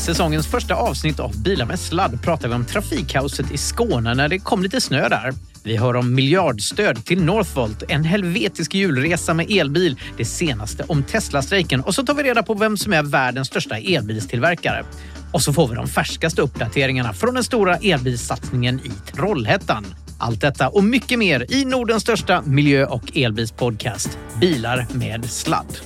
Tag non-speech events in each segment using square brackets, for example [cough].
Säsongens första avsnitt av Bilar med sladd pratar vi om trafikkaoset i Skåne när det kom lite snö där. Vi hör om miljardstöd till Northvolt, en helvetisk julresa med elbil, det senaste om Tesla-strejken och så tar vi reda på vem som är världens största elbilstillverkare. Och så får vi de färskaste uppdateringarna från den stora elbilssatsningen i Trollhättan. Allt detta och mycket mer i Nordens största miljö och elbilspodcast, Bilar med sladd.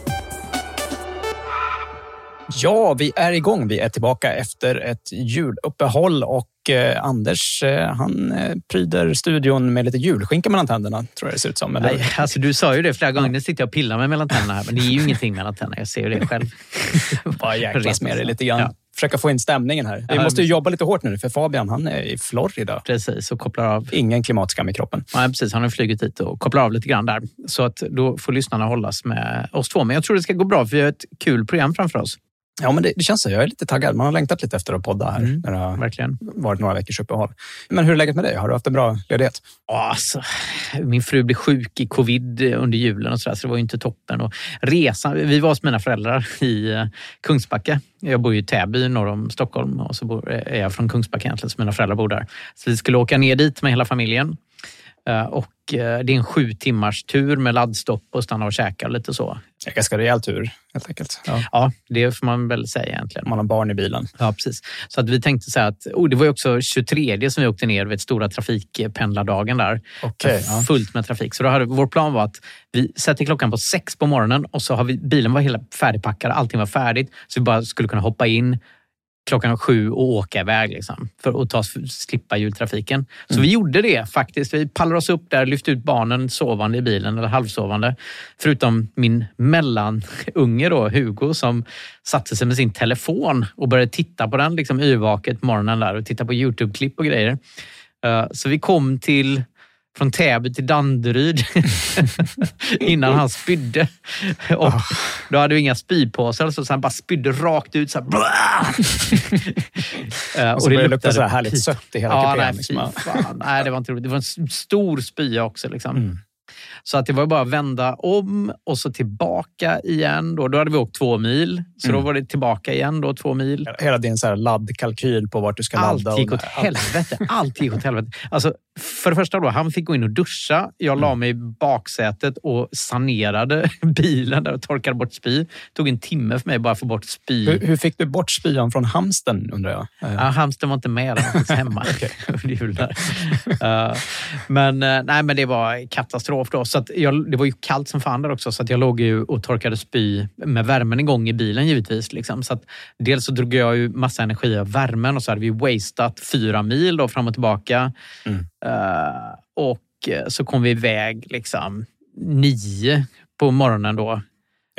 Ja, vi är igång. Vi är tillbaka efter ett juluppehåll och eh, Anders eh, han eh, pryder studion med lite julskinka mellan tänderna, tror jag det ser ut som. Eller? Nej, alltså du sa ju det flera gånger. Nu sitter jag och pillar mig mellan tänderna här, men det är ju ingenting mellan tänderna. Jag ser ju det själv. [laughs] Bara jäklas med det lite grann. Ja. Försöka få in stämningen här. Vi måste jobba lite hårt nu, för Fabian han är i Florida. Precis, och kopplar av. Ingen klimatskam i kroppen. Ja, precis. Han har flugit hit och kopplar av lite grann där. Så att då får lyssnarna hållas med oss två. Men jag tror det ska gå bra, för vi har ett kul program framför oss. Ja, men det, det känns så. Jag är lite taggad. Man har längtat lite efter att podda här. Mm, när det har Verkligen. varit några veckors uppehåll. Men hur är läget med dig? Har du haft en bra ledighet? Ja, Alltså, min fru blev sjuk i covid under julen och så, där, så det var ju inte toppen. Och resan, vi var hos mina föräldrar i eh, Kungsbacka. Jag bor i Täby norr om Stockholm och så bor, är jag från Kungsbacka egentligen, så mina föräldrar bor där. Så vi skulle åka ner dit med hela familjen. Eh, Och eh, det är en sju timmars tur med laddstopp och stanna och käka och lite så. Är ganska rejäl tur, helt enkelt. Ja. Ja, det får man väl säga egentligen. Man har barn i bilen. Ja, precis. Så att vi tänkte så att, oh, det var ju också 23 som vi åkte ner vid stora trafikpendlardagen där. Okej, Så ja. Fullt med trafik. Så då hade, vår plan var att vi sätter klockan på sex på morgonen och så har vi, bilen var hela färdigpackad, allting var färdigt. Så vi bara skulle kunna hoppa in klockan sju och åka iväg liksom, för att ta, slippa jultrafiken. Så vi gjorde det faktiskt. Vi pallrade oss upp där, lyfte ut barnen sovande i bilen, eller halvsovande. Förutom min mellanunge då, Hugo, som satte sig med sin telefon och började titta på den liksom yrvaket morgonen där och titta på Youtube-klipp och grejer. Eh, Så vi kom till från Täby till Danderyd [laughs] innan han spydde. Och då hade vi inga spypåsar så han bara spydde rakt ut. Så här, Eh, Och så började det lukta luktade så här härligt sött i hela Ja, kupén. nej, liksom. nej, det var inte roligt. Det var en stor spya också. Liksom. Mm. Så att det var bara att vända om och så tillbaka igen. Då, då hade vi åkt två mil, så Mm. då var det tillbaka igen då, två mil. Hela din så här laddkalkyl på vart du ska ladda. Allt gick åt helvete. Allt gick åt helvete. Alltså, för det första, då, han fick gå in och duscha. Jag la mig i baksätet och sanerade [laughs] bilen där och torkade bort spy. tog en timme för mig bara att få bort spy. Hur, hur fick du bort spyan från hamsten undrar jag? Ja, hamstern var inte med, den var hemma under jul. där. Eh, men, eh, nej, men det var katastrof då. Så att jag, det var ju kallt som fan där också, så att jag låg ju och torkade spy med värmen igång i bilen givetvis. Liksom. Så att dels så drog jag ju massa energi av värmen och så hade vi wastat fyra mil då, fram och tillbaka. Mm. Eh, och så kom vi iväg liksom nio på morgonen då.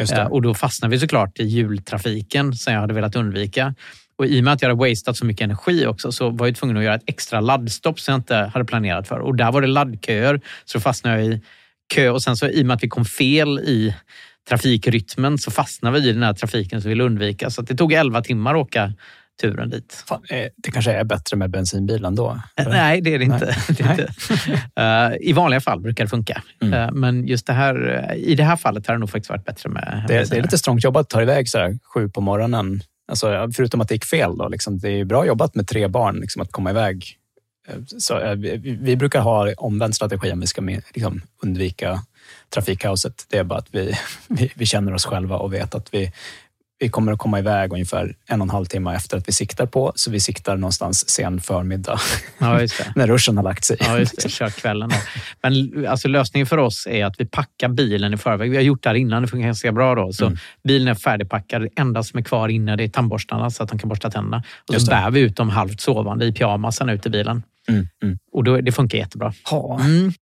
Eh, Och då fastnade vi såklart i jultrafiken som jag hade velat undvika. Och I och med att jag hade wastat så mycket energi också så var jag tvungen att göra ett extra laddstopp som jag inte hade planerat för. Och där var det laddköer, så fastnade jag i kö. Och sen så i och med att vi kom fel i trafikrytmen så fastnade vi i den här trafiken som vi ville undvika. Så det tog 11 timmar att åka turen dit. Fan, eh, det kanske är bättre med bensinbilen då? Eh, Nej, det är det inte. [laughs] Det är inte. [laughs] Eh, I vanliga fall brukar det funka. Mm. Men just det här, i det här fallet har det nog faktiskt varit bättre med Det, det är lite strångt jobbat att ta iväg så här, sju på morgonen. Alltså, förutom att det gick fel. Då, liksom, det är bra jobbat med tre barn liksom, att komma iväg. Eh, så, eh, vi, vi brukar ha omvänd strategi om vi ska liksom, undvika trafikkaoset. Det är bara att vi, [laughs] vi, vi känner oss själva och vet att vi, vi kommer att komma iväg ungefär en och en halv timme efter att vi siktar på. Så vi siktar någonstans sen förmiddag Ja, [laughs] när ruschen har lagt sig. Ja, just det. Kör kvällen då. Men alltså, lösningen för oss är att vi packar bilen i förväg. Vi har gjort det här innan, det funkar ganska bra. Då. Så Mm. Bilen är färdigpackad. Det enda som är kvar inne det är tandborstarna så att de kan borsta tänderna. Och så bär vi ut dem halvt sovande i pyjamasen ut i bilen. Mm, mm. Och då, det funkar jättebra. Ha. Mm.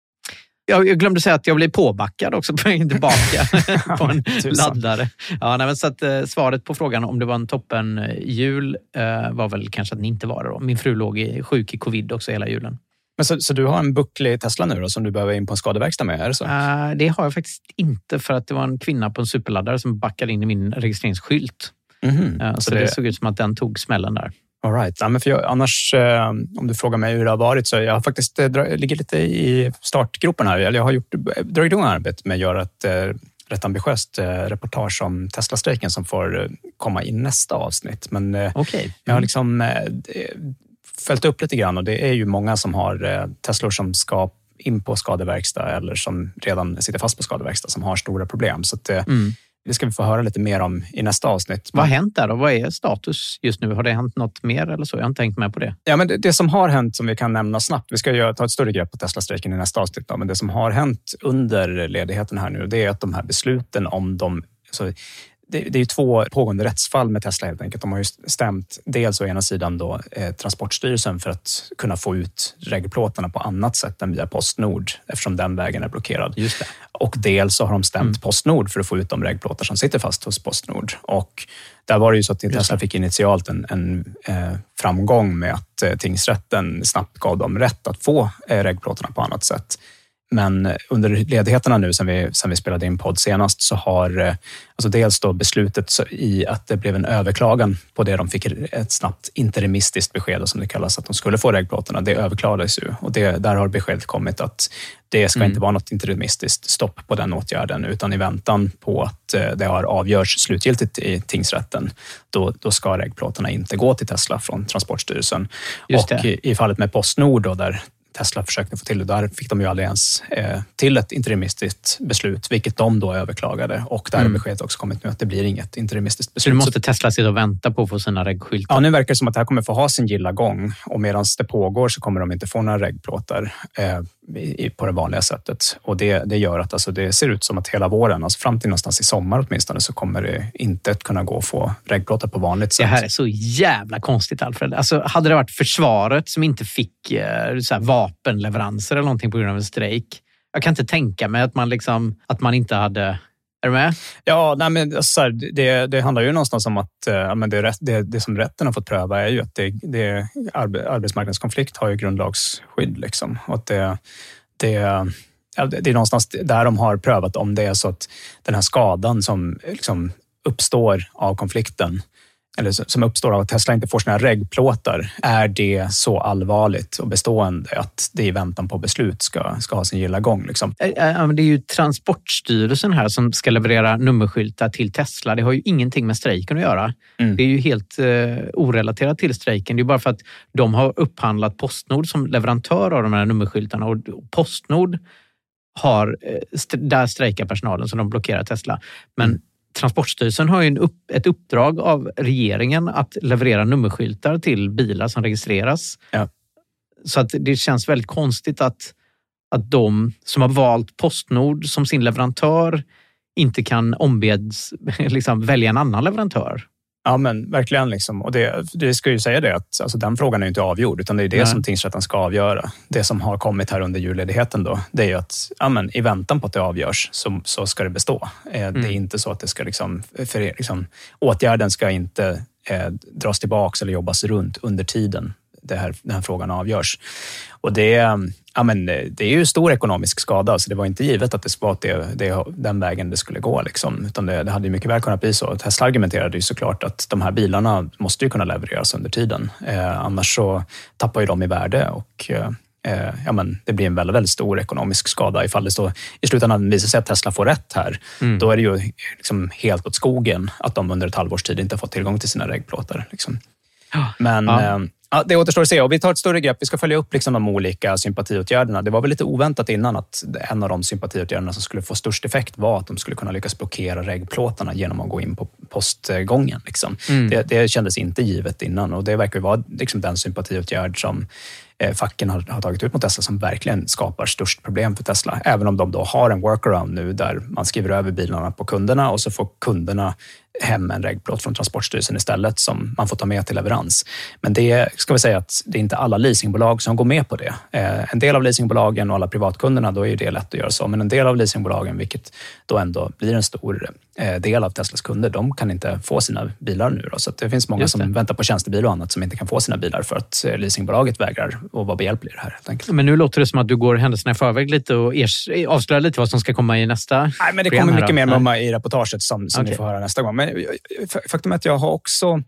Jag, jag glömde säga att jag blev påbackad också på vägen tillbaka [laughs] [laughs] på en laddare. Ja, nej, så att, eh, svaret på frågan om det var en toppen eh, jul eh, var väl kanske att ni inte var det. Då. Min fru låg i, sjuk i covid också hela julen. Men så, så du har en bucklig Tesla nu då, som du behöver in på en skadeverkstad med? Är det så? Eh, det har jag faktiskt inte för att det var en kvinna på en superladdare som backade in i min registreringsskylt. Mhm. Eh, så det... såg ut som att den tog smällen där. All right. ja, men för jag, annars, eh, om du frågar mig hur det har varit, så jag faktiskt eh, dra, ligger lite i startgropen här. Jag har gjort, eh, dragit igång arbetet med att göra ett eh, rätt ambitiöst eh, reportage om Tesla-strejken som får eh, komma i nästa avsnitt. Men eh, Okej. jag har liksom eh, d- följt upp lite grann och det är ju många som har eh, Teslor som ska in på skadeverkstad eller som redan sitter fast på skadeverkstad som har stora problem. Så att, eh, Mm. Det ska vi få höra lite mer om i nästa avsnitt. Vad har hänt där och vad är status just nu? Har det hänt något mer eller så? Jag har inte tänkt med på det. Ja, men det, det som har hänt som vi kan nämna snabbt, vi ska ju ta ett större grepp på Tesla-strejken i nästa avsnitt, då, men det som har hänt under ledigheten här nu, det är att de här besluten om de... Alltså, det, det är ju två pågående rättsfall med Tesla helt enkelt. De har ju stämt dels å ena sidan då, eh, Transportstyrelsen för att kunna få ut regelplåtarna på annat sätt än via Postnord eftersom den vägen är blockerad. Just det. Och dels så har de stämt Postnord för att få ut de regelplåtar som sitter fast hos Postnord. Och där var det ju så att Tesla fick initialt en, en eh, framgång med att eh, tingsrätten snabbt gav dem rätt att få eh, regelplåtarna på annat sätt. Men under ledigheterna nu sen vi, sen vi spelade in podd senast så har eh, alltså dels då beslutet i att det blev en överklagan på det de fick ett snabbt interimistiskt besked som det kallas att de skulle få regelplåtarna. Det överklagades ju och det, där har beskedet kommit att det ska inte vara något interimistiskt stopp på den åtgärden utan i väntan på att eh, det har avgörs slutgiltigt i tingsrätten, då, då ska regelplåtarna inte gå till Tesla från Transportstyrelsen. Och i, i fallet med Postnord då, där Tesla försökte få till det, där fick de ju aldrig ens eh, till ett interimistiskt beslut, vilket de då överklagade. Och där har beskedet också kommit nu att det blir inget interimistiskt Så beslut. nu Så- måste Tesla sitta och vänta på att få sina reggskyltar? Ja, nu verkar det som att det här kommer få ha sin gilla gång och medan det pågår så kommer de inte få några reggplåtar eh, på det vanliga sättet. Och det, det gör att alltså, det ser ut som att hela våren, alltså fram till någonstans i sommar åtminstone, så kommer det inte att kunna gå att få reggplåtar på vanligt Det sätt. här är så jävla konstigt, Alfred. Alltså, hade det varit försvaret som inte fick eh, så här, vapenleveranser eller någonting på grund av en strejk. Jag kan inte tänka mig att man, liksom, att man inte hade... Är du med? Ja, nej, men så här, det, det handlar ju någonstans om att eh, ja, men det, rätt- det, det som rätten har fått pröva är ju att det, det, arbetsmarknadskonflikt har ju grundlagsskydd. Liksom, och att det, det, det är någonstans där de har prövat om det är så att den här skadan som liksom uppstår av konflikten eller som uppstår av att Tesla inte får sina regplåtar, är det så allvarligt och bestående att det i väntan på beslut ska, ska ha sin gilla gång? Liksom? Det är ju Transportstyrelsen här som ska leverera nummerskyltar till Tesla. Det har ju ingenting med strejken att göra. Mm. Det är ju helt uh, orelaterat till strejken. Det är bara för att de har upphandlat Postnord som leverantör av de här nummerskyltarna och Postnord har, eh, där strejkar personalen så de blockerar Tesla. Men mm Transportstyrelsen har ju upp, ett uppdrag av regeringen att leverera nummerskyltar till bilar som registreras. Ja. Så att det känns väldigt konstigt att, att de som har valt Postnord som sin leverantör inte kan ombeds [laughs] liksom, välja en annan leverantör. Ja, men verkligen. Liksom. Och det, det ska ju säga det att alltså, den frågan är inte avgjord, utan det är det Nej. som tingsrätten ska avgöra. Det som har kommit här under julledigheten då, det är ju att ja, men, i väntan på att det avgörs så, så ska det bestå. Eh, mm. Det är inte så att det ska liksom, för, liksom, åtgärden ska inte eh, dras tillbaks eller jobbas runt under tiden det här, den här frågan avgörs. Och det, ja, men det är ju stor ekonomisk skada, så det var inte givet att det var det, det, den vägen det skulle gå. Liksom. Utan det, det hade mycket väl kunnat bli så. Tesla argumenterade ju såklart att de här bilarna måste ju kunna levereras under tiden. Eh, annars så tappar ju de i värde och eh, ja, men det blir en väldigt, väldigt stor ekonomisk skada. Ifall det står, i slutändan visar sig att Tesla får rätt här, mm. då är det ju liksom helt åt skogen att de under ett halvårs tid inte fått tillgång till sina regplåtar. Liksom. Men ja. Eh, Ja, det återstår att se och vi tar ett större grepp. Vi ska följa upp liksom de olika sympatiåtgärderna. Det var väl lite oväntat innan att en av de sympatiåtgärderna som skulle få störst effekt var att de skulle kunna lyckas blockera regplåtarna genom att gå in på postgången. Liksom. Mm. Det, det kändes inte givet innan och det verkar vara liksom den sympatiåtgärd som eh, facken har, har, tagit ut mot Tesla som verkligen skapar störst problem för Tesla. Även om de då har en workaround nu där man skriver över bilarna på kunderna och så får kunderna hem en regplåt från Transportstyrelsen istället som man får ta med till leverans. Men det ska vi säga att det är inte alla leasingbolag som går med på det. Eh, en del av leasingbolagen och alla privatkunderna, då är det lätt att göra så. Men en del av leasingbolagen, vilket då ändå blir en stor eh, del av Teslas kunder, de kan inte få sina bilar nu. Då. Så det finns många som väntar på tjänstebil och annat som inte kan få sina bilar för att eh, leasingbolaget vägrar att vara behjälplig i det här. Men nu låter det som att du går händelserna i förväg lite och avslöjar lite vad som ska komma i nästa Nej, men Det kommer mycket mer med i reportaget som, som okay. ni får höra nästa gång. Men faktum är att jag har också...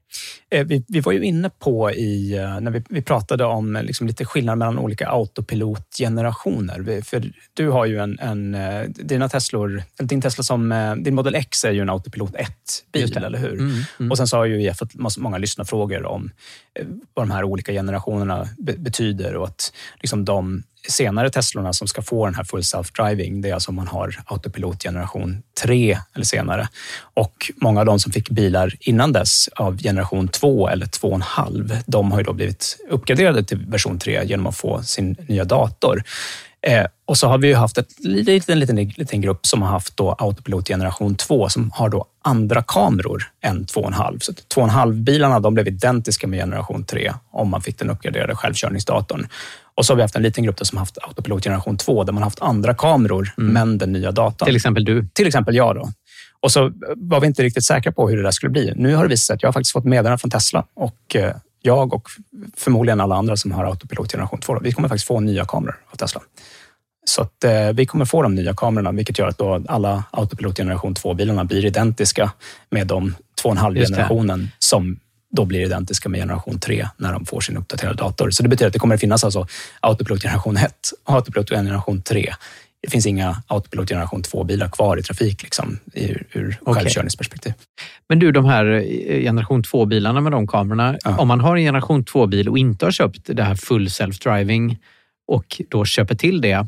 Vi, vi var ju inne på i, när vi, vi pratade om liksom lite skillnad mellan olika autopilotgenerationer. För du har ju en, en dina Teslor, din Tesla som, din Model X är ju en autopilot 1-bil, eller hur? Mm, mm. Och sen så har ju vi fått många lyssnarfrågor om vad de här olika generationerna betyder och att liksom de senare Teslorna som ska få den här full self-driving, det är alltså om man har autopilot generation 3 eller senare. Och många av de som fick bilar innan dess av generation 2 eller 2,5, de har ju då blivit uppgraderade till version 3 genom att få sin nya dator. Eh, och så har vi ju haft en liten, liten, liten grupp som har haft då autopilot generation 2 som har då andra kameror än 2,5. Så 2,5-bilarna de blev identiska med generation 3 om man fick den uppgraderade självkörningsdatorn. Och så har vi haft en liten grupp som haft autopilot generation 2 där man haft andra kameror mm. men den nya datorn. Till exempel du? Till exempel jag. Då. Och så var vi inte riktigt säkra på hur det där skulle bli. Nu har det visat sig att jag har faktiskt fått meddelande från Tesla och eh, jag och förmodligen alla andra som har autopilot generation 2, vi kommer faktiskt få nya kameror av Tesla. Så att, eh, vi kommer få de nya kamerorna, vilket gör att då alla autopilot generation 2-bilarna blir identiska med de 2,5-generationen som då blir identiska med generation 3 när de får sin uppdaterade dator. Så det betyder att det kommer att finnas alltså autopilot generation 1 och autopilot generation 3. Det finns inga autopilot generation 2-bilar kvar i trafik liksom, ur, ur okay. självkörningsperspektiv. Men du, de här eh, generation 2-bilarna med de kamerorna. Ja. Om man har en generation 2-bil och inte har köpt det här full self-driving och då köper till det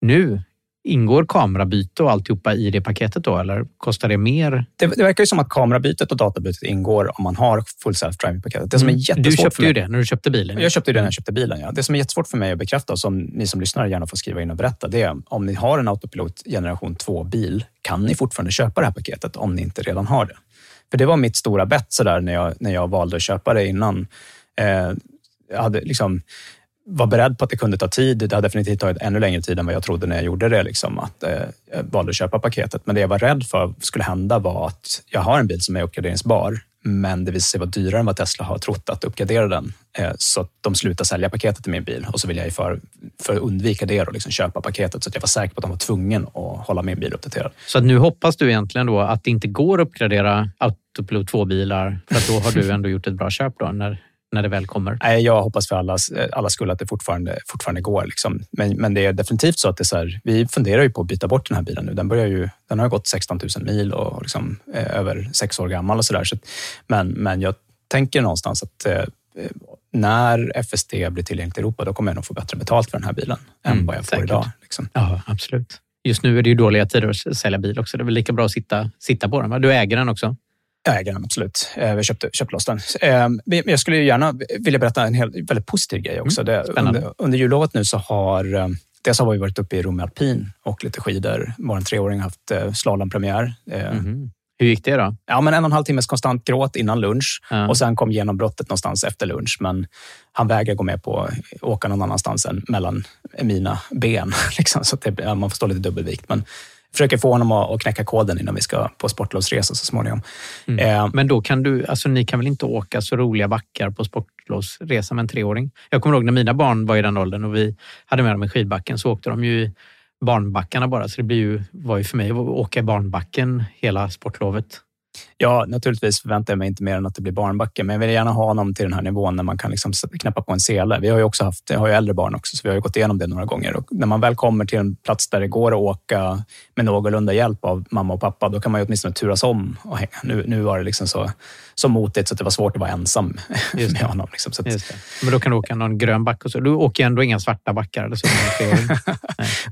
nu, Ingår kamerabyte och alltihopa i det paketet då eller kostar det mer? Det, det verkar ju som att kamerabytet och databytet ingår om man har full self-driving-paketet. Det som är mm. jättesvårt du köpte ju det när du köpte bilen. Jag köpte det när jag köpte bilen, ja. Det som är jättesvårt för mig att bekräfta och som ni som lyssnar gärna får skriva in och berätta, det är om ni har en autopilot generation 2-bil, kan ni fortfarande köpa det här paketet om ni inte redan har det? För det var mitt stora bett så där när, jag, när jag valde att köpa det innan. Eh, jag hade liksom var beredd på att det kunde ta tid. Det har definitivt tagit ännu längre tid än vad jag trodde när jag gjorde det. Liksom, att, eh, jag valde att köpa paketet. Men det jag var rädd för skulle hända var att jag har en bil som är uppgraderingsbar, men det visade sig vara dyrare än vad Tesla har trott att uppgradera den. Eh, så att de slutar sälja paketet i min bil och så vill jag för, för att undvika det och liksom köpa paketet så att jag var säker på att de var tvungen att hålla min bil uppdaterad. Så att nu hoppas du egentligen då att det inte går att uppgradera Autopilot 2-bilar för att då har du ändå gjort ett bra köp då när, när det väl kommer? Nej, jag hoppas för allas, alla skull att det fortfarande, fortfarande går. Liksom. Men, men det är definitivt så att det är så här, vi funderar ju på att byta bort den här bilen nu. Den, börjar ju, den har gått 16 000 mil och liksom, eh, över sex år gammal och sådär. Så, men, men jag tänker någonstans att eh, när FST blir tillgängligt i Europa, då kommer jag nog få bättre betalt för den här bilen mm, än vad jag får säkert. idag. Liksom. Ja, absolut. Just nu är det ju dåliga tider att sälja bil också. Det är väl lika bra att sitta, sitta på den? Va? Du äger den också? Jag äger den absolut. Eh, vi köpte, köpte loss den. Eh, jag skulle gärna vilja berätta en helt, väldigt positiv grej också. Mm, det, under, under jullovet nu så har eh, Dels har vi varit uppe i Rom alpin och lite skidor. Vår treåring har haft slalompremiär. Mm. Hur gick det då? Ja, men en och en halv timmes konstant gråt innan lunch ja. och sen kom genombrottet någonstans efter lunch. Men han vägrar gå med på att åka någon annanstans än mellan mina ben. [laughs] Liksom, så att det, man får stå lite dubbelvikt. Men försöker få honom att knäcka koden innan vi ska på sportlovsresa så småningom. Mm. Eh, men då kan du, alltså ni kan väl inte åka så roliga backar på sportlovsresa med en treåring? Jag kommer ihåg när mina barn var i den åldern och vi hade med dem i skidbacken så åkte de ju barnbackarna bara. Så det blir ju, var ju för mig att åka i barnbacken hela sportlovet. Ja, naturligtvis förväntar jag mig inte mer än att det blir barnbacke, men jag vill gärna ha honom till den här nivån när man kan liksom knäppa på en sele. Vi har ju också haft, jag har ju äldre barn också, så vi har ju gått igenom det några gånger. Och när man väl kommer till en plats där det går att åka med någorlunda hjälp av mamma och pappa, då kan man ju åtminstone turas om och hänga. Nu, nu var det liksom så, så motigt så att det var svårt att vara ensam [laughs] med honom. Liksom. Så att, Men då kan du åka någon grön backe och så. Du åker ändå inga svarta backar eller så?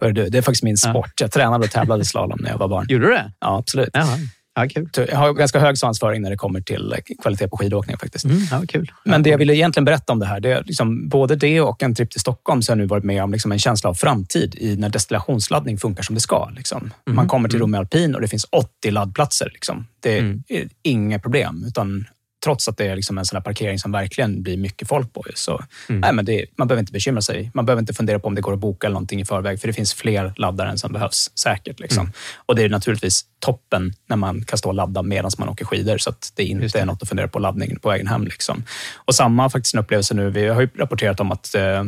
[laughs] du, det är faktiskt min sport. Jag tränade och tävlade slalom när jag var barn. Gjorde du det? Ja, absolut. Jaha. Ja, kul. Jag har ganska hög svansföring när det kommer till kvalitet på skidåkning faktiskt. Mm, ja, kul. Men det jag ville egentligen berätta om det här, det är liksom, både det och en tripp till Stockholm så har jag nu varit med om liksom en känsla av framtid i när destillationsladdning funkar som det ska. Liksom. Mm, Man kommer till mm. Romme Alpin och det finns 80 laddplatser. Liksom. Det är mm. inga problem, utan trots att det är liksom en sån parkering som verkligen blir mycket folk på. Så, mm. nej, men det, man behöver inte bekymra sig. Man behöver inte fundera på om det går att boka eller någonting i förväg, för det finns fler laddare än som behövs säkert. Liksom. Mm. Och det är naturligtvis toppen när man kan stå och ladda medan man åker skidor, så att det inte det. är något att fundera på laddningen på vägen hem. Liksom. Och samma faktiskt en upplevelse nu. Vi har ju rapporterat om att eh,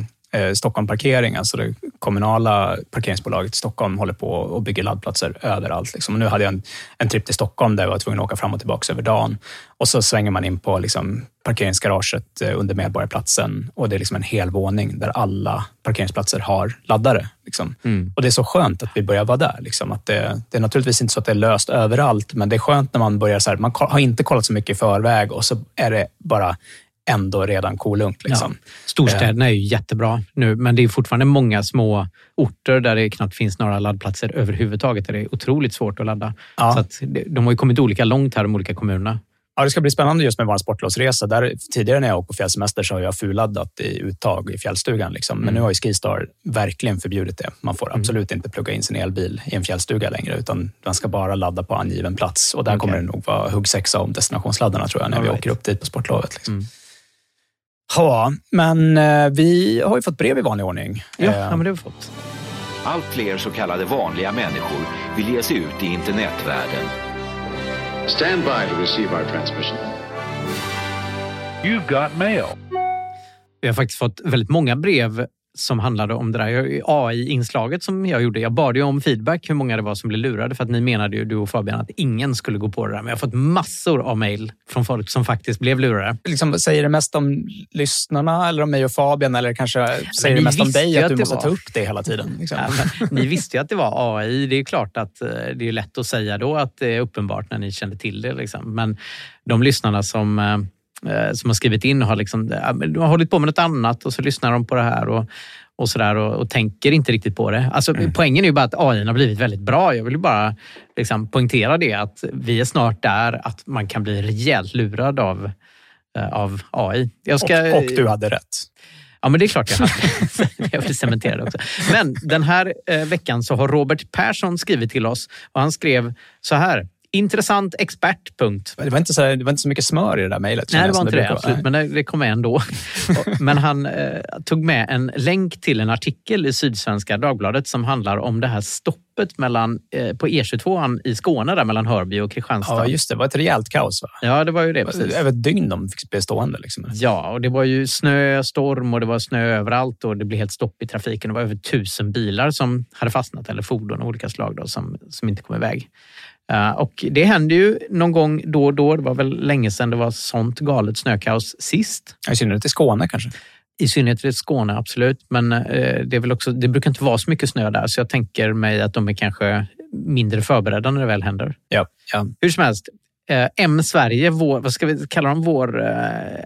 Stockholm Parkering, alltså det kommunala parkeringsbolaget i Stockholm, håller på och bygger laddplatser överallt. Liksom. Och nu hade jag en, en tripp till Stockholm där jag var tvungen att åka fram och tillbaka över dagen. Och så svänger man in på liksom, parkeringsgaraget eh, under Medborgarplatsen och det är liksom en hel våning där alla parkeringsplatser har laddare. Liksom. Mm. Och det är så skönt att vi börjar vara där. Liksom. Att det, det, är naturligtvis inte så att det är löst överallt, men det är skönt när man börjar så här, man har inte kollat så mycket i förväg och så är det bara ändå redan kolugnt. Liksom. Ja. Storstäderna är ju jättebra nu, men det är fortfarande många små orter där det knappt finns några laddplatser överhuvudtaget. Där det är otroligt svårt att ladda. Ja. Så att de har ju kommit olika långt här, de olika kommunerna. Ja, det ska bli spännande just med vår sportlovsresa. Där, tidigare när jag åkt på fjällsemester så har jag fulladdat i uttag i fjällstugan. Liksom. Men mm. nu har ju Skistar verkligen förbjudit det. Man får mm. absolut inte plugga in sin elbil i en fjällstuga längre, utan man ska bara ladda på angiven plats. Och där okay. kommer det nog vara huggsexa om destinationsladdarna tror jag, när All vi right. åker upp dit på sportlovet. Liksom. Mm. Ja, men eh, vi har ju fått brev i vanlig ordning. Ja, eh, ja men det har vi fått. Allt fler så kallade vanliga människor vill ge sig ut i internetvärlden. Stand by to receive our transmission. You've got mail. Vi har faktiskt fått väldigt många brev som handlade om det där AI-inslaget som jag gjorde. Jag bad ju om feedback hur många det var som blev lurade för att ni menade ju, du och Fabian, att ingen skulle gå på det där. Men jag har fått massor av mejl från folk som faktiskt blev lurade. Liksom, säger det mest om lyssnarna eller om mig och Fabian eller kanske säger det mest om dig att, att du måste var... ta upp det hela tiden? Liksom. Ja, ni visste ju att det var AI. Det är klart att eh, det är lätt att säga då att det är uppenbart när ni kände till det. Liksom. Men de lyssnarna som eh, som har skrivit in och har, liksom, de har hållit på med något annat och så lyssnar de på det här och, och, så där, och, och tänker inte riktigt på det. Alltså, mm. Poängen är ju bara att AI har blivit väldigt bra. Jag vill bara liksom poängtera det att vi är snart där att man kan bli rejält lurad av, eh, av AI. Ska, och, och du hade rätt. Ja, men det är klart jag hade. [laughs] jag vill cementera det också. Men den här eh, veckan så har Robert Persson skrivit till oss och han skrev så här. Intressant expert. Punkt. Det var, inte så, det var inte så mycket smör i det där mejlet. Nej, det var inte det. Absolut, men det, det kom med ändå. [laughs] men han eh, tog med en länk till en artikel i Sydsvenska Dagbladet som handlar om det här stopp stoppet mellan, eh, på E22 i Skåne där mellan Hörby och Kristianstad. Ja, just det. Det var ett rejält kaos. Va? Ja, det var ju det. Precis. Över ett dygn de fick bli stående. Liksom. Ja, och det var ju snö, storm och det var snö överallt och det blev helt stopp i trafiken. Det var över tusen bilar som hade fastnat eller fordon av olika slag då, som, som inte kom iväg. Uh, och det hände ju någon gång då och då. Det var väl länge sedan det var sånt galet snökaos sist. I synnerhet i Skåne kanske? I synnerhet i Skåne, absolut. Men uh, det, är väl också, det brukar inte vara så mycket snö där, så jag tänker mig att de är kanske mindre förberedda när det väl händer. Ja, ja. Hur som helst, uh, M Sverige, vår, vad ska vi kalla dem, vår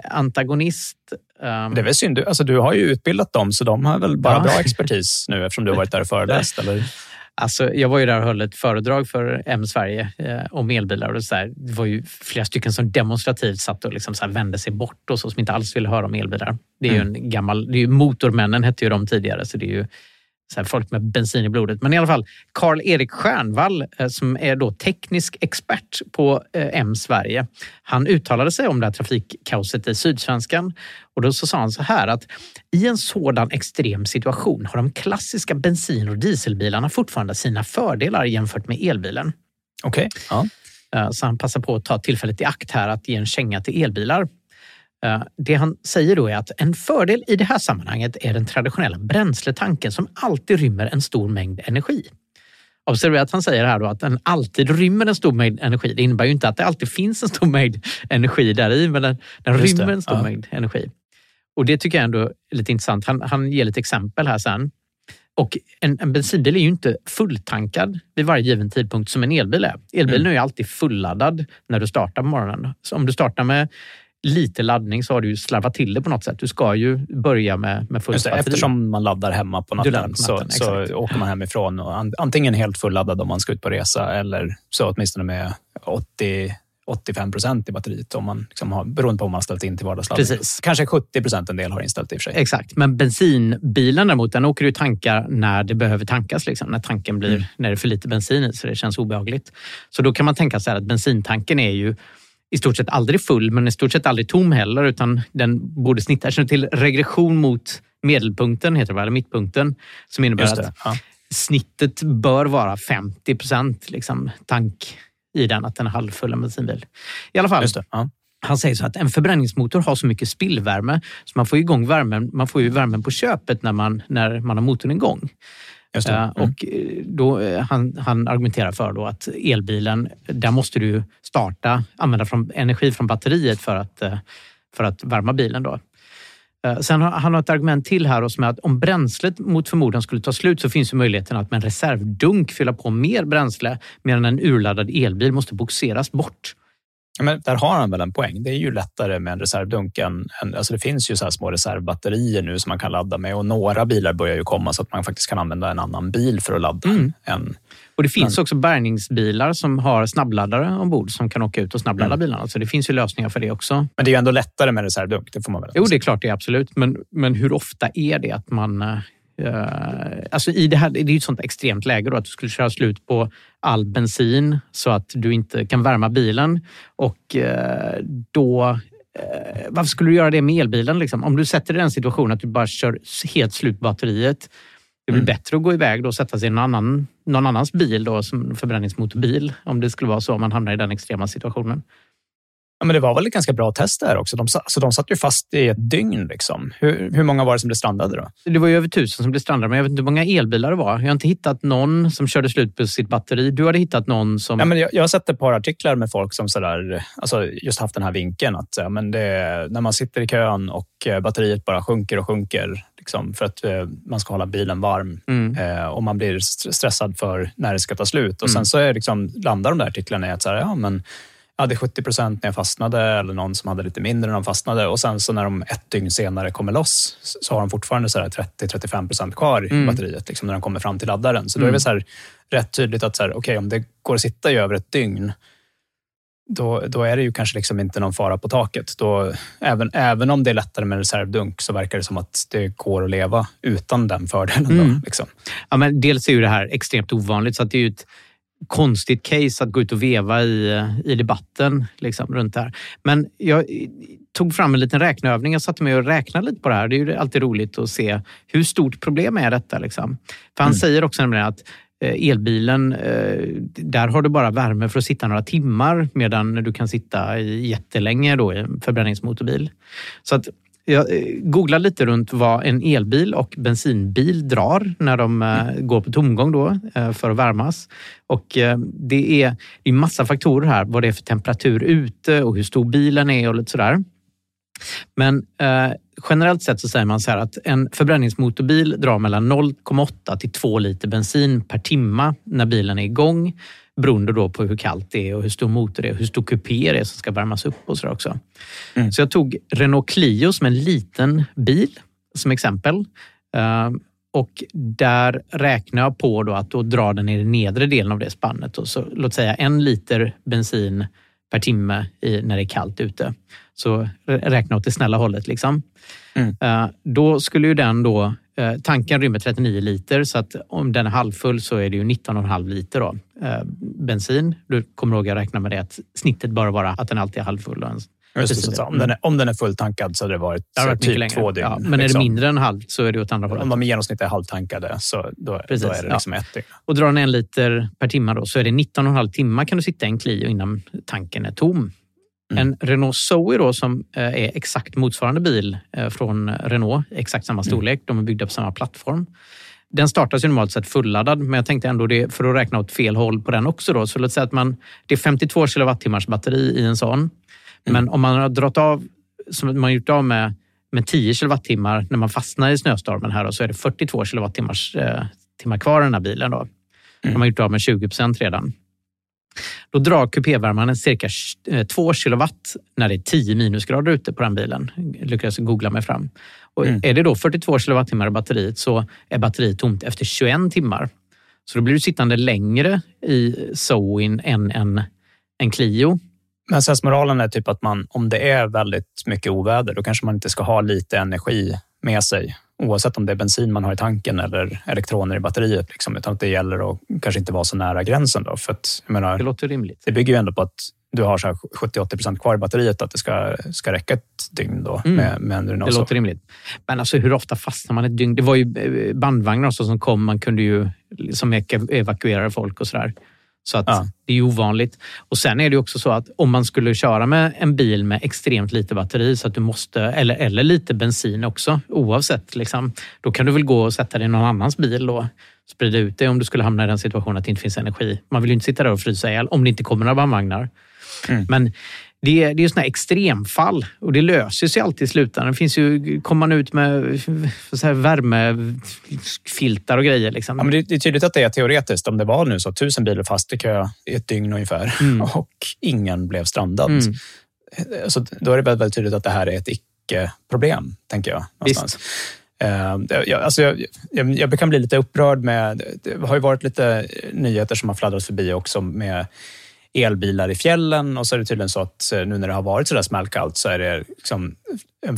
antagonist. Um... Det är väl synd, du, alltså, du har ju utbildat dem så de har väl bara ja. bra expertis nu eftersom du har varit där och föreläst? [laughs] eller? Alltså, jag var ju där och höll ett föredrag för M Sverige eh, om elbilar. Och så där, det var ju flera stycken som demonstrativt satt och liksom så vände sig bort och så, som inte alls ville höra om elbilar. Det är mm. ju en gammal... Det är ju Motormännen hette ju de tidigare, så det är ju så folk med bensin i blodet. Men i alla fall, Karl-Erik Stjärnvall eh, som är då teknisk expert på eh, M Sverige. Han uttalade sig om det här trafikkaoset i Sydsvenskan och då så sa han så här att i en sådan extrem situation har de klassiska bensin och dieselbilarna fortfarande sina fördelar jämfört med elbilen. Okej. Okay. Ja. Eh, så han passar på att ta tillfället i akt här att ge en känga till elbilar. Eh, det han säger då är att en fördel i det här sammanhanget är den traditionella bränsletanken som alltid rymmer en stor mängd energi. Observera att han säger här då att den alltid rymmer en stor mängd energi. Det innebär ju inte att det alltid finns en stor mängd [laughs] energi där i, men den, den rymmer en stor ja. mängd energi. Och det tycker jag ändå är lite intressant. Han, han ger lite exempel här sen. Och en, en bensinbil är ju inte fulltankad vid varje given tidpunkt som en elbil är. Elbilen mm. är ju alltid fulladdad när du startar på morgonen. Så om du startar med lite laddning så har du ju slarvat till det på något sätt. Du ska ju börja med, med fullt batteri. Eftersom man laddar hemma på natten, natten så, så åker man hemifrån och antingen helt fulladdad om man ska ut på resa eller så åtminstone med 80 85 procent i batteriet om man liksom har, beroende på om man har ställt in till vardagsladdning. Precis. Kanske 70 procent en del har inställt i och för sig. Exakt, men bensinbilen däremot, den åker du tankar när det behöver tankas. Liksom, när tanken blir, mm. när det är för lite bensin i så det känns obehagligt. Så då kan man tänka sig att bensintanken är ju i stort sett aldrig full, men i stort sett aldrig tom heller, utan den borde snitta. Känner till regression mot medelpunkten, heter det, eller mittpunkten, som innebär att ja. snittet bör vara 50 procent liksom, tank i den, att den är halvfull en bensinbil. I alla fall. Ja. Han säger så att en förbränningsmotor har så mycket spillvärme så man får igång värmen, man får ju värmen på köpet när man, när man har motorn igång. Uh, mm. Och eh, då, uh, han, han, argumenterar för då att elbilen, där måste du starta, använda från, energi från batteriet för att, för att värma bilen. Då. Sen har han har ett argument till här som är att om bränslet mot förmodan skulle ta slut så finns ju möjligheten att med en reservdunk fylla på mer bränsle medan en urladdad elbil måste boxeras bort. Men där har han väl en poäng. Det är ju lättare med en reservdunk än, alltså det finns ju så små reservbatterier nu som man kan ladda med och några bilar börjar ju komma så att man faktiskt kan använda en annan bil för att ladda. Mm. Än, och det finns men... också bärgningsbilar som har snabbladdare ombord som kan åka ut och snabbladda mm. bilarna. Så det finns ju lösningar för det också. Men det är ju ändå lättare med reservdunk, det får man väl Jo, det är klart det är absolut. Men, men hur ofta är det att man Uh, alltså i det, här, det är ju ett sånt extremt läge då, att du skulle köra slut på all bensin så att du inte kan värma bilen. Och uh, då... Uh, varför skulle du göra det med elbilen? Liksom? Om du sätter dig i den situationen att du bara kör helt slut på batteriet. Det blir mm. bättre att gå iväg då och sätta sig i någon, annan, någon annans bil, då, som förbränningsmotorbil, om det skulle vara så om man hamnar i den extrema situationen. Ja, men det var väl ett ganska bra test där också. De, alltså, de satt ju fast i ett dygn. Liksom. Hur, hur många var det som blev strandade då? Det var ju över tusen som blev strandade, men jag vet inte hur många elbilar det var. Jag har inte hittat någon som körde slut på sitt batteri. Du hade hittat någon som... Ja, men jag, jag har sett ett par artiklar med folk som sådär, alltså just haft den här vinkeln att ja, men det, när man sitter i kön och eh, batteriet bara sjunker och sjunker liksom, för att eh, man ska hålla bilen varm mm. eh, och man blir stressad för när det ska ta slut. Och mm. Sen så är, liksom, landar de där artiklarna i att så här, ja, men hade 70 procent när jag fastnade eller någon som hade lite mindre när de fastnade. Och sen så när de ett dygn senare kommer loss så har de fortfarande 30-35 procent kvar i mm. batteriet liksom, när de kommer fram till laddaren. Så då är det mm. så här, rätt tydligt att så här, okay, om det går att sitta i över ett dygn då, då är det ju kanske liksom inte någon fara på taket. Då, även, även om det är lättare med reservdunk så verkar det som att det går att leva utan den fördelen. Mm. Då, liksom. ja, men dels är ju det här extremt ovanligt, så att det är ju ett konstigt case att gå ut och veva i, i debatten liksom, runt det här. Men jag tog fram en liten räkneövning. Jag satte mig och räknade lite på det här. Det är ju alltid roligt att se hur stort problem är detta. Liksom. För han mm. säger också nämligen att eh, elbilen, eh, där har du bara värme för att sitta några timmar medan du kan sitta i jättelänge då i en förbränningsmotorbil. Så att jag eh, googlade lite runt vad en elbil och bensinbil drar när de mm. går på tomgång då, eh, för att värmas. Och eh, det är, är massa faktorer här, vad det är för temperatur ute och hur stor bilen är och lite sådär. Men eh, generellt sett så säger man så här att en förbränningsmotorbil drar mellan 0,8 till 2 liter bensin per timma när bilen är igång beroende då på hur kallt det är och hur stor motor det är hur stor kupé det är som ska värmas upp och så också. Mm. Så jag tog Renault Clio som en liten bil som exempel. Uh, och där räknar jag på då att då drar den i den nedre delen av det spannet. Och så, låt säga en liter bensin per timme i, när det är kallt ute. Så räkna åt det snälla hållet. Liksom. Mm. Uh, då skulle ju den då tanken rymmer 39 liter så att om den är halvfull så är det ju 19,5 liter då, eh, bensin. Du kommer ihåg att räkna med det att snittet bör vara att den alltid är halvfull. Just det, om, den är, om den är fulltankad så hade det varit, det varit typ två dygn. Ja, men är liksom. det mindre än halvt så är det åt andra hållet. Om de i genomsnitt är halvtankade så då, Precis, då är det liksom ja. ett dygn. Och drar den en liter per timme då, så är det 19,5 timmar kan du sitta i en Clio innan tanken är tom. Mm. En Renault Zoe då, som eh, är exakt motsvarande bil eh, från Renault, exakt samma mm. storlek. De är byggda på samma plattform. Den startas ju normalt sett fulladdad, men jag tänkte ändå det för att räkna åt fel håll på den också. Då. Så låt säga att man, det är 52 kilowattimmars batteri i en sån. Mm. Men om man har dragit av, som man gjort av med, med 10 kilowattimmar när man fastnar i snöstormen här, då, så är det 42 kilowattimmars eh, timmar kvar i den här bilen. Då. Mm. De har gjort av med 20 procent redan. Då drar kupévärmaren cirka 2 eh, kilowatt när det är 10 minusgrader ute på den bilen. Jag lyckades googla mig fram. Och mm. Är det då 42 kilowattimmar i batteriet så är batteriet tomt efter 21 timmar. Så då blir du sittande längre i Zoin än en, en Clio. Men sensmoralen är typ att man, om det är väldigt mycket oväder, då kanske man inte ska ha lite energi med sig oavsett om det är bensin man har i tanken eller elektroner i batteriet. Liksom, utan att det gäller att kanske inte vara så nära gränsen. Då, för att, menar, det låter rimligt. Det bygger ju ändå på att du har 70-80 procent kvar i batteriet, att det ska, ska räcka ett dygn då. Mm. Med, med det låter så. rimligt. Men alltså, hur ofta fastnar man ett dygn? Det var ju eh, bandvagnar också som kom. Man kunde ju som evakuera folk och sådär. Så att ja. det är ovanligt. Och Sen är det också så att om man skulle köra med en bil med extremt lite batteri så att du måste, eller, eller lite bensin också oavsett. Liksom, då kan du väl gå och sätta dig i någon annans bil och sprida ut det om du skulle hamna i den situationen att det inte finns energi. Man vill ju inte sitta där och frysa ihjäl om det inte kommer några bandvagnar. Mm. Men det är, det är såna extremfall och det löser sig alltid i slutändan. Det finns ju, kommer man ut med [laughs] så här värmefiltar och grejer. Liksom. Ja, men det, är tydligt att det är teoretiskt. Om det var nu så tusen bilar fast i kö i ett dygn ungefär mm. [laughs] och ingen blev strandad. Mm. Så då är det väldigt tydligt att det här är ett icke-problem, tänker jag. Någonstans. Uh, jag, alltså jag, jag, jag kan bli lite upprörd med... Det har ju varit lite nyheter som har fladdrat förbi också med elbilar i fjällen och så är det tydligen så att eh, nu när det har varit så där smällkallt så är det liksom,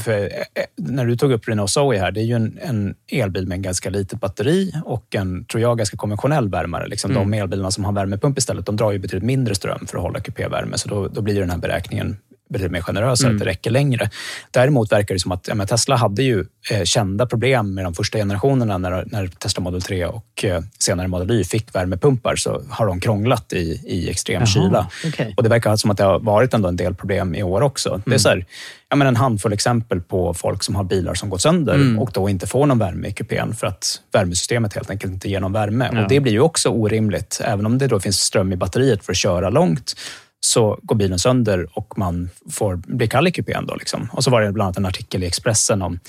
för, eh, när du tog upp Renault Zoe här, det är ju en, en, elbil med en ganska litet batteri och en, tror jag, ganska konventionell värmare. Liksom mm. De elbilarna som har värmepump istället, de drar ju betydligt mindre ström för att hålla kupévärme, så då, då blir den här beräkningen betydligt mer generösare, mm. att det räcker längre. Däremot verkar det som att ja, Tesla hade ju eh, kända problem med de första generationerna när, när Tesla Model 3 och eh, senare Model Y fick värmepumpar så har de krånglat i, i extrem Jaha, kyla. Okay. Och det verkar som att det har varit ändå en del problem i år också. Mm. Det är mm. så här, ja, men en handfull exempel på folk som har bilar som gått sönder mm. och då inte får någon värme i kupén för att värmesystemet helt enkelt inte ger någon värme. Ja. Och Det blir ju också orimligt, även om det då finns ström i batteriet för att köra långt så går bilen sönder och man får bli kall i kupén. Då liksom. Och så var det bland annat en artikel i Expressen om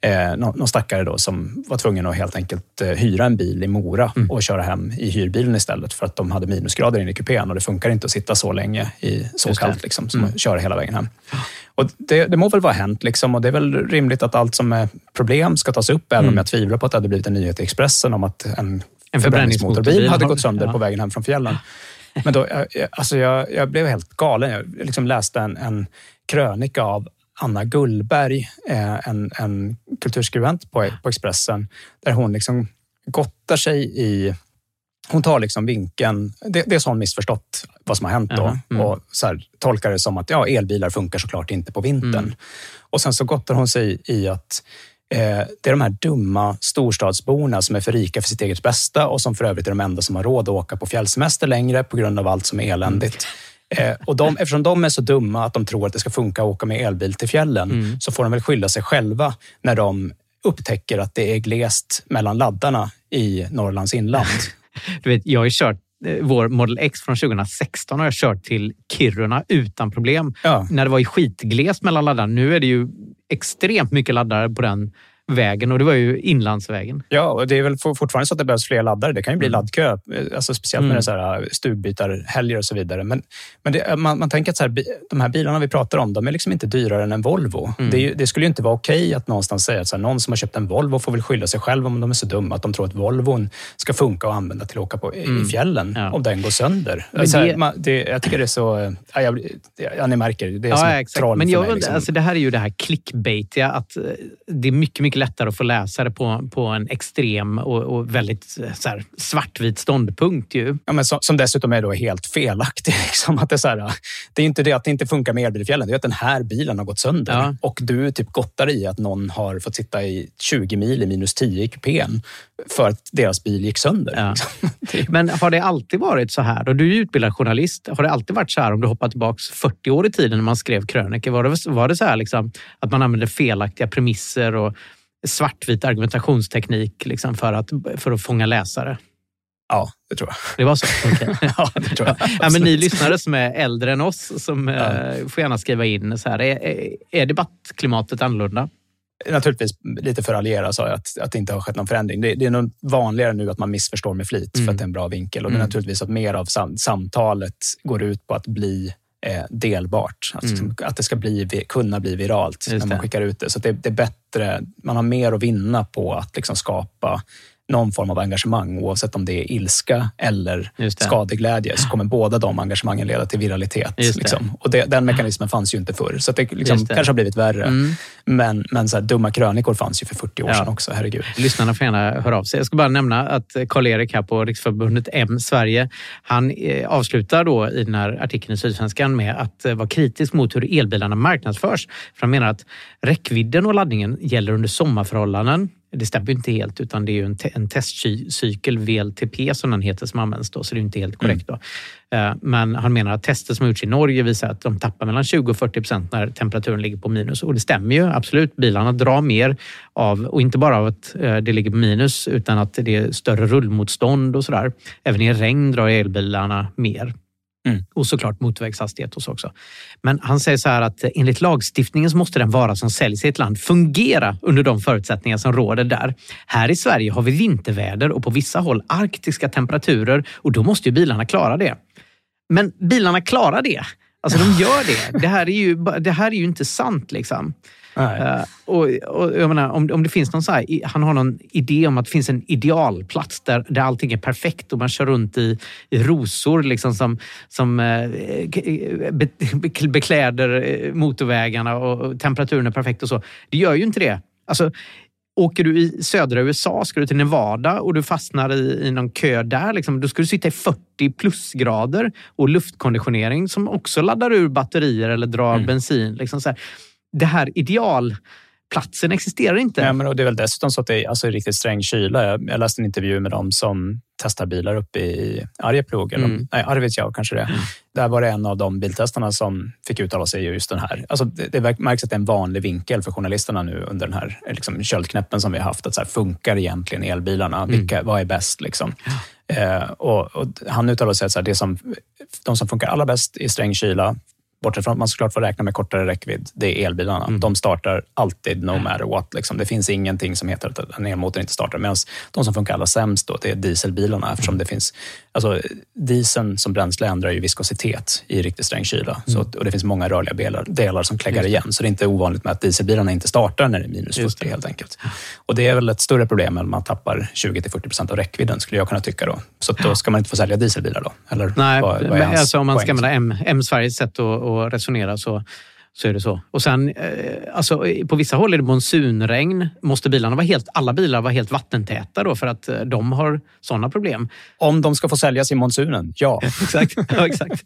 eh, någon stackare då som var tvungen att helt enkelt eh, hyra en bil i Mora mm. och köra hem i hyrbilen istället för att de hade minusgrader inne i kupén och det funkar inte att sitta så länge i så kallt liksom, som mm. köra hela vägen hem. Och det, det må väl vara hänt liksom, och det är väl rimligt att allt som är problem ska tas upp, även mm. om jag tvivlar på att det hade blivit en nyhet i Expressen om att en, en förbränningsmotorbil hade gått sönder ja. på vägen hem från fjällen. Men då, alltså jag, jag blev helt galen. Jag liksom läste en, en krönika av Anna Gullberg, eh, en, en kulturskribent på, på Expressen, där hon liksom gottar sig i hon tar liksom vinkeln, det, är så hon missförstått vad som har hänt då mm. och så här, tolkar det som att ja, elbilar funkar såklart inte på vintern. Mm. Och sen så gottar hon sig i att det är de här dumma storstadsborna som är för rika för sitt eget bästa och som för övrigt är de enda som har råd att åka på fjällsemester längre på grund av allt som är eländigt. Eh, och de, eftersom de är så dumma att de tror att det ska funka att åka med elbil till fjällen Mm. så får de väl skylla sig själva när de upptäcker att det är glest mellan laddarna i Norrlands inland. [laughs] Du vet, jag har ju kört eh, vår Model X från 2016 har jag kört till Kiruna utan problem. Ja. När det var i skitglest mellan laddarna. Nu är det ju extremt mycket laddare på den vägen och det var ju inlandsvägen. Ja, och det är väl for- fortfarande så att det behövs fler laddare. Det kan ju bli laddkö, eh, alltså speciellt när Mm. det är så här eh, stugbytarhelger och så vidare. Men, men det, man, man tänker att så här, de här bilarna vi pratar om, de är liksom inte dyrare än en Volvo. Mm. Det, det skulle ju inte vara okej att någonstans säga att så här, någon som har köpt en Volvo får väl skylla sig själv om de är så dumma att de tror att Volvon ska funka att använda till att åka på, i- i fjällen Ja. om den går sönder. Men det- man, det, jag tycker det är så... eh, Ja, jag, ja, ni märker, det är som Ja, ett troll Men för jag, mig. undrar, Liksom. alltså, det här är ju det här clickbaitiga. Att eh, det är mycket, mycket lättare att få läsa det på, på en extrem och, och väldigt eh, så här, svartvit ståndpunkt. Ju. Ja, men som, som dessutom är då helt felaktig. [laughs] Liksom. Att det, är så här, det är inte det att det inte funkar med elbil i fjällen, det är att den här bilen har gått sönder. Ja. Och du typ gottar i att någon har fått sitta i 20 mil i minus 10 i kupén för att deras bil gick sönder. Ja. liksom. [laughs] Men har det alltid varit så här? Och du är ju utbildad journalist. Har det alltid varit så här om du hoppar tillbaka 40 år i tiden när man skrev krönikor? Var det, var det så här liksom, att man använde felaktiga premisser och svartvit argumentationsteknik liksom, för, att, för att fånga läsare? Ja, det tror jag. Det var så? Okej. [laughs] Ja, det tror jag. Ja, men ni lyssnare som är äldre än oss som eh, får gärna skriva in. Så här, är, är- debattklimatet annorlunda? Naturligtvis lite för att raljera sa jag att, att det inte har skett någon förändring. Det, det är nog vanligare nu att man missförstår med flit för att det är en bra vinkel. Och det är Mm. naturligtvis att mer av sam, samtalet går ut på att bli eh, delbart. Alltså, liksom, Att det ska bli, kunna bli viralt Mm. Just när man det. skickar ut det. Så det, det är bättre, man har mer att vinna på att liksom skapa någon form av engagemang oavsett om det är ilska eller skadeglädje så kommer båda de engagemangen leda till viralitet. Det. Liksom. Och det, den mekanismen fanns ju inte förr. Så det, liksom, det. kanske har blivit värre. Mm. Men, men så här, dumma krönikor fanns ju för 40 år Ja. sedan också, herregud. Lyssnarna får gärna höra av sig. Jag ska bara nämna att Karl-Erik här på Riksförbundet M Sverige, han eh, avslutar då i den här artikeln i Sydsvenskan med att eh, vara kritisk mot hur elbilarna marknadsförs. För han menar att räckvidden och laddningen gäller under sommarförhållanden. Det stämmer ju inte helt utan det är ju en, te- en testcykel, VLTP som den heter, som används då, så det är inte helt korrekt. Då. Eh, Men han menar att tester som har gjorts i Norge visar att de tappar mellan 20 och 40 procent när temperaturen ligger på minus. Och det stämmer ju absolut. Bilarna drar mer av, och inte bara av att eh, det ligger på minus, utan att det är större rullmotstånd och sådär. Även i regn drar elbilarna mer. Mm. Och såklart motorvägshastighet och så också. Men han säger så här att enligt lagstiftningen så måste den vara som säljs i ett land fungera under de förutsättningar som råder där. Här i Sverige har vi vinterväder och på vissa håll arktiska temperaturer och då måste ju bilarna klara det. Men bilarna klarar det. Alltså de gör det. Det här är ju, det här är ju inte sant. liksom. Eh, och, och jag menar, om, om det finns någon så här, han har någon idé om att det finns en idealplats där, där allting är perfekt och man kör runt i, i rosor liksom som, som eh, be, be, bekläder eh, motorvägarna och, och temperaturen är perfekt och så. Det gör ju inte det. Alltså, Åker du i södra USA, ska du till Nevada och du fastnar i, i någon kö där, liksom, då ska du sitta i 40 plusgrader och luftkonditionering som också laddar ur batterier eller drar bensin. Liksom så här. Det här idealplatsen existerar inte. Ja, men och det är väl dessutom så att det är alltså, riktigt sträng kyla. Jag, jag läste en intervju med dem som testar bilar uppe i Arjeplog, eller Mm. nej, Arvidsjaur kanske det är. Där var det en av de biltestarna som fick uttala sig just den här. Alltså, det, det märks att det är en vanlig vinkel för journalisterna nu under den här liksom, köldknäppen som vi har haft. Att så här, funkar egentligen elbilarna? Vilka, Vad är bäst? Liksom? Eh, och, och han uttalade sig att så här, det som, de som funkar allra bäst i sträng kyla Bortsett från att man såklart får räkna med kortare räckvidd, det är elbilarna. De startar alltid no matter what. Liksom. Det finns ingenting som heter att en elmotor inte startar. Medan de som funkar allra sämst då, det är dieselbilarna eftersom det finns... Alltså, dieseln som bränsle ändrar ju viskositet i riktigt sträng kyla. Så, att- och det finns många rörliga delar, delar som kläggar igen. Så det är inte ovanligt med att dieselbilarna inte startar när det är minus Just 40 helt enkelt. Och det är väl ett större problem än man tappar 20-40 procent av räckvidden skulle jag kunna tycka då. Så då ska man inte få sälja dieselbilar då? Eller Nej, vad, vad men alltså om man ska använda M, M Sveriges sätt att, och resonera. Så så är det så. Och sen, eh, alltså, på vissa håll är det monsunregn. Måste bilarna vara helt, alla bilar vara helt vattentäta då för att eh, de har sådana problem? Om de ska få säljas i monsunen, ja. [laughs] exakt. Ja, exakt.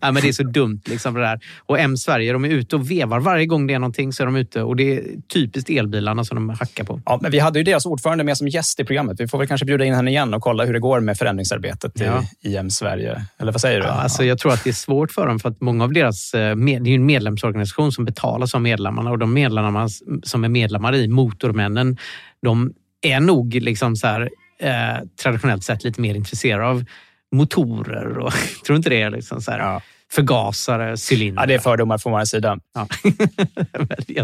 Ja, men det är så dumt. Liksom, det där. Och M Sverige, de är ute och vevar. Varje gång det är någonting så är de ute. Och det är typiskt elbilarna som de hackar på. Ja, men vi hade ju deras ordförande med som gäst i programmet. Vi får väl kanske bjuda in henne igen och kolla hur det går med förändringsarbetet Ja. i, M Sverige. Eller vad säger du? Ja, alltså, Jag tror att det är svårt för dem för att många av deras... eh, Med, det är ju en medlemsorganisation som betalas av medlemmarna och de medlemmarna som är medlemmar i Motormännen, de är nog liksom så här, eh, traditionellt sett lite mer intresserade av motorer och [laughs] tror inte det är liksom så här, Ja. förgasare, cylindrar. Ja, det är fördomar från vår sida. Ja.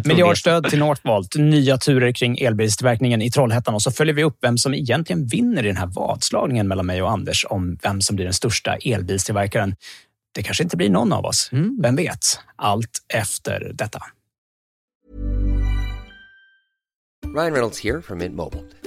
[laughs] Miljardstöd till Northvolt, nya turer kring elbilstillverkningen i Trollhättan och så följer vi upp vem som egentligen vinner i den här vadslagningen mellan mig och Anders om vem som blir den största elbilstillverkaren. Det kanske inte blir någon av oss. Mm. Vem vet? Allt efter detta. Ryan Reynolds here from Mint Mobile.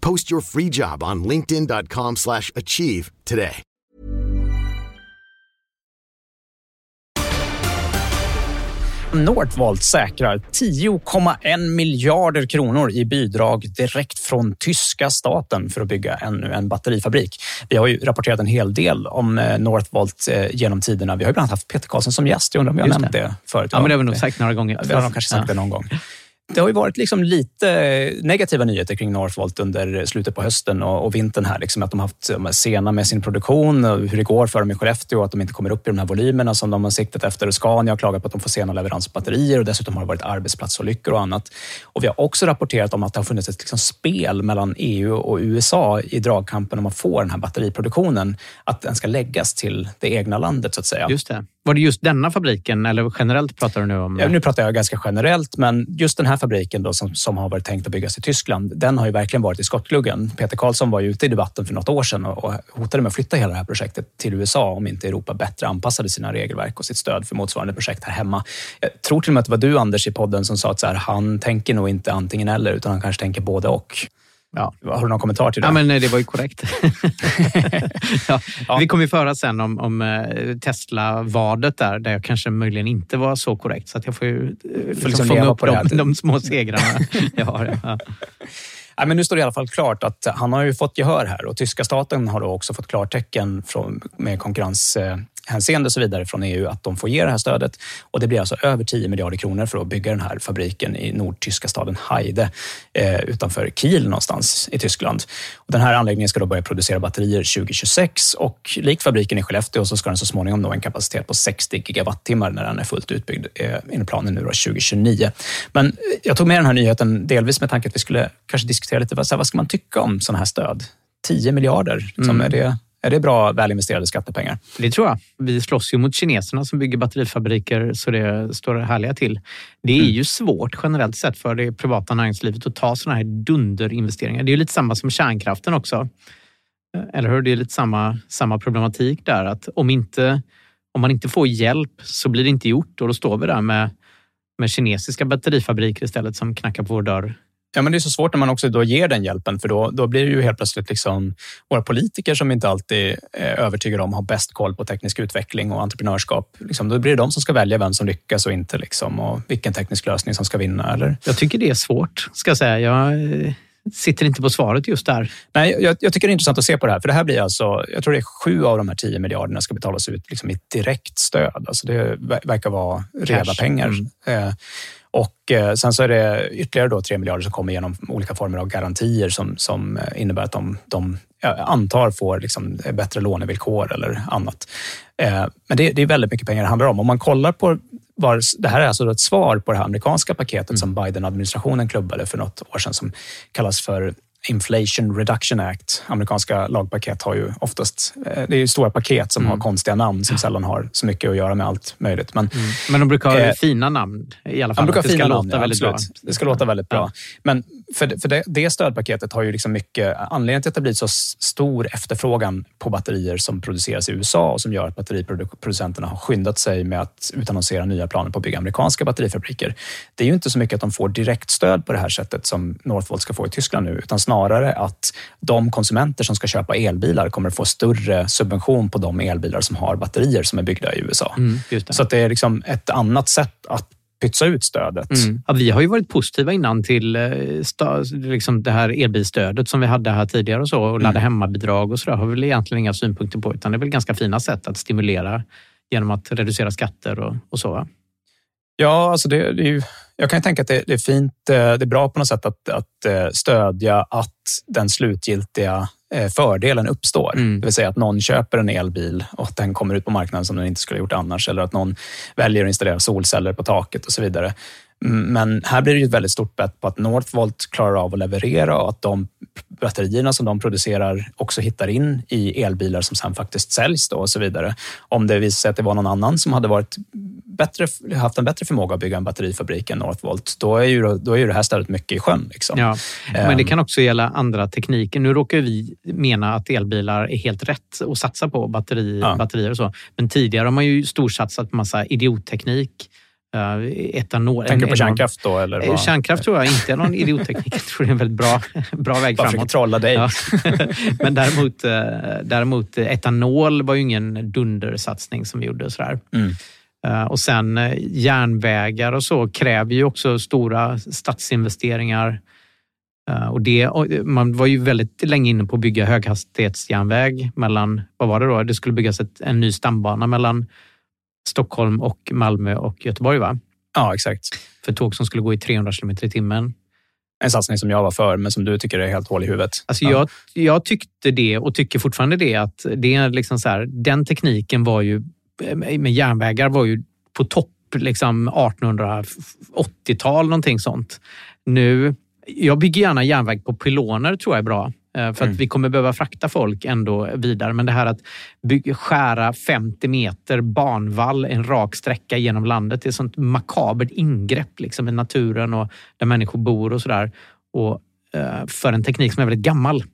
Post your free job on linkedin.com/achieve slash achieve today. Northvolt säkrar 10,1 miljarder kronor i bidrag direkt från tyska staten för att bygga ännu en batterifabrik. Vi har ju rapporterat en hel del om eh, Northvolt eh, genom tiderna. Vi har ju bland annat haft Peter Karlsson som gäst. Jag undrar om vi har Just nämnt det. det, förut. Ja, men det har vi nog sagt några gånger. Vi har nog kanske sagt Ja. det någon gång. Det har ju varit liksom lite negativa nyheter kring Northvolt under slutet på hösten och, och vintern. här. Liksom att de har haft de sena med sin produktion och hur det går för dem i Skellefteå och att de inte kommer upp i de här volymerna som de har siktat efter. Och Scania har klagat på att de får sena leveransbatterier på batterier och dessutom har det varit arbetsplatsolyckor och annat. Och vi har också rapporterat om att det har funnits ett liksom spel mellan EU och USA i dragkampen om att få den här batteriproduktionen, att den ska läggas till det egna landet så att säga. Just det. Var det just denna fabriken eller generellt pratar du nu om? Ja, nu pratar jag ganska generellt, men just den här fabriken då, som, som har varit tänkt att byggas i Tyskland, den har ju verkligen varit i skottgluggen. Peter Karlsson var ju ute i debatten för något år sedan och, och hotade med att flytta hela det här projektet till USA om inte Europa bättre anpassade sina regelverk och sitt stöd för motsvarande projekt här hemma. Jag tror till och med att det var du, Anders, i podden som sa att så här, han tänker nog inte antingen eller, utan han kanske tänker både och. Ja. Har du någon kommentar till det? Ja, men eh, det var ju korrekt. [laughs] ja, Vi kommer ju föra sen om, om eh, Tesla-vadet där, där jag kanske möjligen inte var så korrekt. Så att jag får ju eh, liksom liksom fånga upp de, de små segrarna [laughs] jag har. Ja. Nej, men nu står det i alla fall klart att han har ju fått gehör här och tyska staten har då också fått klartecken från, med konkurrenshänseende och så vidare från EU att de får ge det här stödet. Och det blir alltså över 10 miljarder kronor för att bygga den här fabriken i nordtyska staden Heide eh, utanför Kiel någonstans i Tyskland. Och den här anläggningen ska då börja producera batterier 2026 och likt fabriken i Skellefteå så ska den så småningom nå en kapacitet på 60 gigawattimmar när den är fullt utbyggd eh, enligt planen nu då 2029. Men eh, jag tog med den här nyheten delvis med tanke att vi skulle kanske diskutera lite vad, så här, vad ska man tycka om sådana här stöd? 10 miljarder, liksom, Mm. är, det, är det bra välinvesterade skattepengar? Det tror jag. Vi slåss ju mot kineserna som bygger batterifabriker så det står härliga till. Det är ju svårt generellt sett för det privata näringslivet att ta sådana här dunderinvesteringar. Det är ju lite samma som kärnkraften också. Eller hur? Det är lite samma, samma problematik där. Att om, inte, om man inte får hjälp så blir det inte gjort och då står vi där med, med kinesiska batterifabriker istället som knackar på vår dörr. Ja, men det är så svårt när man också då ger den hjälpen, för då, då blir det ju helt plötsligt liksom våra politiker som inte alltid är övertygade om har bäst koll på teknisk utveckling och entreprenörskap. Liksom, då blir det de som ska välja vem som lyckas och inte liksom, och vilken teknisk lösning som ska vinna. Eller? Jag tycker det är svårt, ska jag säga. Jag eh, sitter inte på svaret just där. Nej, jag, jag tycker det är intressant att se på det här, för det här blir alltså, jag tror det är sju av de här 10 miljarderna ska betalas ut liksom i direkt stöd. Alltså det ver- verkar vara reda pengar. Mm. Eh, Och eh, sen så är det ytterligare då 3 miljarder som kommer genom olika former av garantier som, som eh, innebär att de, de antar får liksom bättre lånevillkor eller annat. Eh, men det, det är väldigt mycket pengar det handlar om. Om man kollar på var, det här är alltså ett svar på det amerikanska paketet mm. som Biden-administrationen klubbade för något år sedan som kallas för Inflation Reduction Act. Amerikanska lagpaket har ju oftast, eh, det är ju stora paket som mm. har konstiga namn som sällan har så mycket att göra med allt möjligt. Men, mm. men de brukar ha eh, fina namn i alla fall. De brukar ska fina låta namn, väldigt absolut. bra. Det ska låta väldigt bra. Ja. Men för, för det, det, stödpaketet har ju liksom mycket, anledningen till att det blivit så stor efterfrågan på batterier som produceras i USA och som gör att batteriproducenterna har skyndat sig med att utannonsera nya planer på att bygga amerikanska batterifabriker. Det är ju inte så mycket att de får direkt stöd på det här sättet som Northvolt ska få i Tyskland nu, utan snarare att de konsumenter som ska köpa elbilar kommer få större subvention på de elbilar som har batterier som är byggda i USA. Mm, så att det är liksom ett annat sätt att pytsa ut stödet. Mm. Ja, vi har ju varit positiva innan till eh, liksom det här elbilstödet som vi hade här tidigare och så och ladda mm. hemmabidrag och så där har vi väl egentligen inga synpunkter på utan det är väl ganska fina sätt att stimulera genom att reducera skatter och, och så. Ja, alltså det, det är ju, jag kan tänka att det, det, är fint. Eh, det är bra på något sätt att, att eh, stödja att den slutgiltiga fördelen uppstår. Mm. Det vill säga att någon köper en elbil och att den kommer ut på marknaden som den inte skulle ha gjort annars. Eller att någon väljer att installera solceller på taket och så vidare. Men här blir det ett väldigt stort bett på att Northvolt klarar av att leverera och att de batterierna som de producerar också hittar in i elbilar som sen faktiskt säljs då och så vidare. Om det visar sig att det var någon annan som hade varit bättre, haft en bättre förmåga att bygga en batterifabrik än Northvolt, då är ju, då är ju det här stället mycket i sjön. Liksom. Ja, men det ehm. kan också gälla andra tekniker. Nu råkar vi mena att elbilar är helt rätt att satsa på, batteri, ja. batterier och så. Men tidigare har man ju storsatsat på massa idiotteknik Uh, etanol. Tänker du på kärnkraft då? Eller eh, vad? Kärnkraft tror jag inte är någon idiotteknik. [laughs] Jag tror det är en väldigt bra, bra väg Bara framåt. trolla dig. Ja. [laughs] Men däremot, eh, däremot etanol var ju ingen dundersatsning som vi gjorde. Sådär. Mm. Och sen järnvägar och så kräver ju också stora statsinvesteringar. Och det, man var ju väldigt länge inne på att bygga höghastighetsjärnväg mellan, vad var det då? Det skulle byggas ett, en ny stambana mellan Stockholm och Malmö och Göteborg, va? Ja, exakt. För tåg som skulle gå i 300 km i timmen. En satsning som jag var för, men som du tycker är helt hål i huvudet. Alltså ja. jag, jag tyckte det och tycker fortfarande det att det är liksom så här, den tekniken var ju med järnvägar var ju på topp liksom 1880-tal, någonting sånt. Nu, jag bygger gärna järnväg på pyloner tror jag är bra. Eh, för att mm. vi kommer behöva frakta folk ändå vidare. Men det här att bygga, skära 50 meter banvall en rak sträcka genom landet, det är ett sånt makabert ingrepp liksom, i naturen och där människor bor och sådär. Och uh, för en teknik som är väldigt gammal.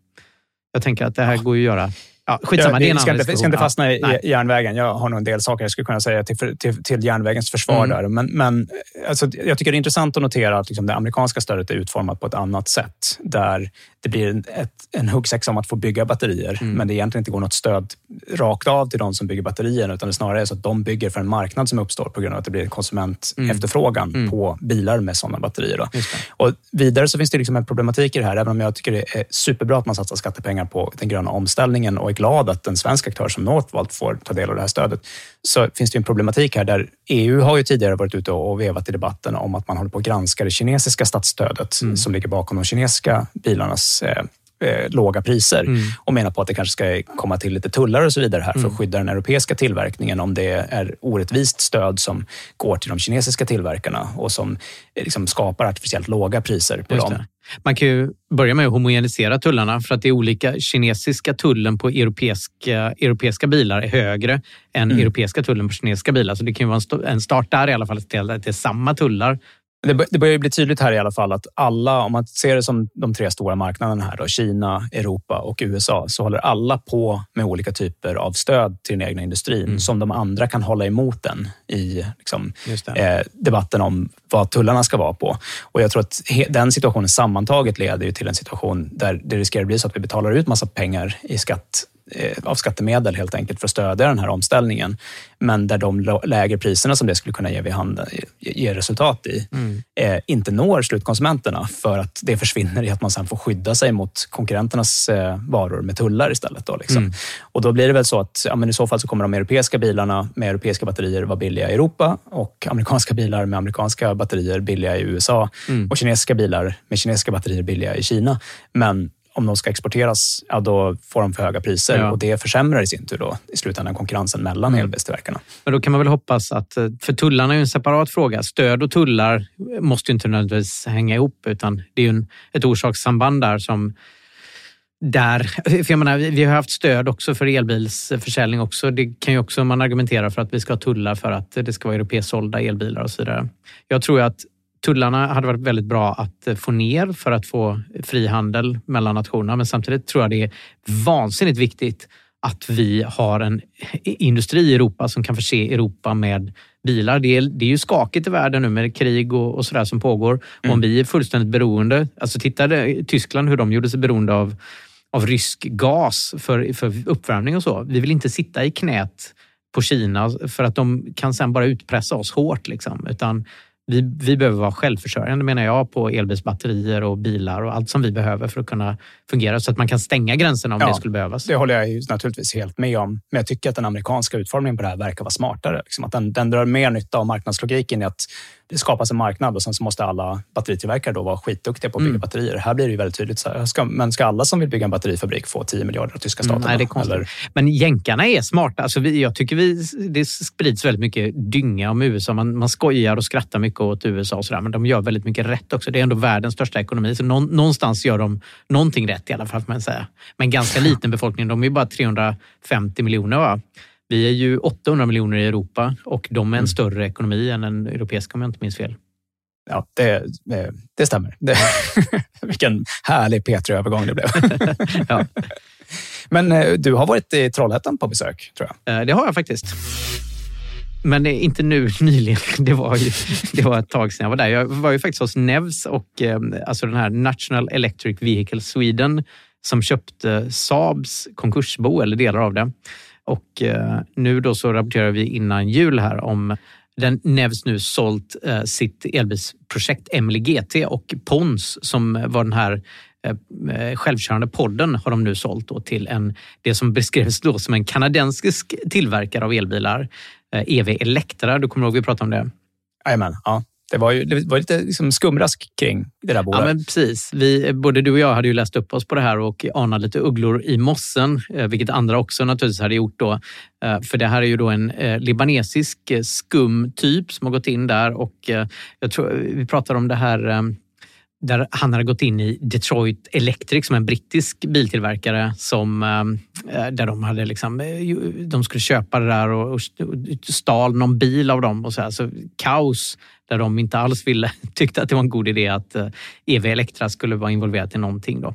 Jag tänker att det här går ju att göra Ja, skitsamma, det är en ska, annan inte, ska inte fastna i Nej. järnvägen. Jag har nog en del saker jag skulle kunna säga till, till, till järnvägens försvar mm. där. Men, men alltså, jag tycker det är intressant att notera att liksom, det amerikanska stödet är utformat på ett annat sätt. Där det blir ett, en huggsexa om att få bygga batterier, mm. men det egentligen inte går något stöd rakt av till de som bygger batterierna, utan det snarare är så att de bygger för en marknad som uppstår på grund av att det blir konsumentefterfrågan mm. mm. på bilar med sådana batterier. Och vidare så finns det liksom en problematik i det här, även om jag tycker det är superbra att man satsar skattepengar på den gröna omställningen och glad att en svensk aktör som Northvolt får ta del av det här stödet, så finns det en problematik här där EU har ju tidigare varit ute och vevat i debatten om att man håller på att granska det kinesiska statsstödet mm. som ligger bakom de kinesiska bilarnas eh, låga priser mm. och menar på att det kanske ska komma till lite tullar och så vidare här för att mm. skydda den europeiska tillverkningen om det är orättvist stöd som går till de kinesiska tillverkarna och som eh, liksom skapar artificiellt låga priser på dem. Man kan ju börja med att homogenisera tullarna för att det är olika. Kinesiska tullen på europeiska, europeiska bilar är högre än mm. europeiska tullen på kinesiska bilar. Så det kan ju vara en start där i alla fall, att det är samma tullar det, börjar bli tydligt här i alla fall att alla, om man ser det som de tre stora marknaderna här, då, Kina, Europa och USA, så håller alla på med olika typer av stöd till den egna industrin mm. som de andra kan hålla emot den i liksom, eh, debatten om vad tullarna ska vara på. Och jag tror att den situationen sammantaget leder till en situation där det riskerar att bli så att vi betalar ut massa pengar i skatt av skattemedel helt enkelt för att stödja den här omställningen. Men där de lägre priserna som det skulle kunna ge, vid handen, ge resultat i Mm. eh, inte når slutkonsumenterna för att det försvinner i att man sen får skydda sig mot konkurrenternas eh, varor med tullar istället. Då, liksom. Mm. Och då blir det väl så att ja, men i så fall så kommer de europeiska bilarna med europeiska batterier vara billiga i Europa och amerikanska bilar med amerikanska batterier billiga i USA Mm. och kinesiska bilar med kinesiska batterier billiga i Kina. Men om de ska exporteras, ja, då får de för höga priser Ja. och det försämrar i sin tur då, i slutändan konkurrensen mellan Mm. elbilstillverkarna. Men då kan man väl hoppas att, eh, för tullarna är ju en separat fråga. Stöd och tullar måste ju inte nödvändigtvis hänga ihop utan det är ju en, ett orsakssamband där som där, [laughs] för jag menar, vi har haft stöd också för elbilsförsäljning också. Det kan ju också man argumentera för att vi ska ha tullar för att det ska vara europeiskt sålda elbilar och så vidare. Jag tror att tullarna hade varit väldigt bra att eh, få ner för att få frihandel mellan nationerna. Men samtidigt tror jag det är vansinnigt viktigt att vi har en industri i Europa som kan förse Europa med bilar. Det är, det är ju skakigt i världen nu med krig och, och sådär som pågår. Och Om vi är fullständigt beroende, alltså titta Tyskland hur de gjorde sig beroende av, av rysk gas för, för uppvärmning och så. Vi vill inte sitta i knät på Kina för att de kan sen bara utpressa oss hårt. Liksom. Utan vi, vi behöver vara självförsörjande menar jag på elbilsbatterier och bilar och allt som vi behöver för att kunna fungera så att man kan stänga gränserna om Ja, det skulle behövas. Det håller jag ju naturligtvis helt med om. Men jag tycker att den amerikanska utformningen på det här verkar vara smartare. Liksom att den, den drar mer nytta av marknadslogiken i att det skapas en marknad och sen så måste alla batteritillverkare då vara skitduktiga på att bygga Mm. batterier. Här blir det ju väldigt tydligt. Så här, ska, men ska alla som vill bygga en batterifabrik få 10 miljarder av tyska staten? Mm, nej, det är. Eller- Men jänkarna är smarta. Alltså vi, jag tycker vi, det sprids väldigt mycket dynga om USA. Man, man skojar och skrattar mycket åt USA och sådär, men de gör väldigt mycket rätt också. Det är ändå världens största ekonomi, så någon, någonstans gör de någonting rätt i alla fall. Får man säga. Men ganska [laughs] liten befolkning. De är ju bara 350 miljoner. Va? Vi är ju 800 miljoner i Europa och de är en större ekonomi än den europeiska om jag inte minns fel. Ja, det, det, stämmer. Det, [laughs] vilken härlig P3-övergång det blev. [laughs] Ja. [laughs] Men eh, du har varit i Trollhättan på besök, tror jag. Eh, Det har jag faktiskt. Men inte nu nyligen. Det var, ju, det var ett tag sedan jag var där. Jag var ju faktiskt hos Nevs och eh, alltså den här National Electric Vehicle Sweden som köpte Saabs konkursbo eller delar av det. Och eh, nu då så rapporterar vi innan jul här om den Nevs nu sålt eh, sitt elbilsprojekt Emily GT och Pons som var den här eh, självkörande podden har de nu sålt då till en, det som beskrevs då som en kanadensisk tillverkare av elbilar, EV Electra. Du kommer ihåg vi pratade om det? Jajamän, ja. Det var, ju, det var lite liksom skumrask kring det där Ja, men precis. Vi, både du och jag hade ju läst upp oss på det här och anade lite ugglor i mossen, eh, vilket andra också naturligtvis hade gjort då. Eh, för det här är ju då en eh, libanesisk skum typ som har gått in där och jag tror vi pratar om det här där han hade gått in i Detroit Electric som är en brittisk biltillverkare som, eh, eh, där de hade liksom, eh, de skulle köpa det där och, och stal någon bil av dem och så här. Så kaos där de inte alls ville, [laughs] tyckte att det var en god idé att EV Electra skulle vara involverat i någonting. Då.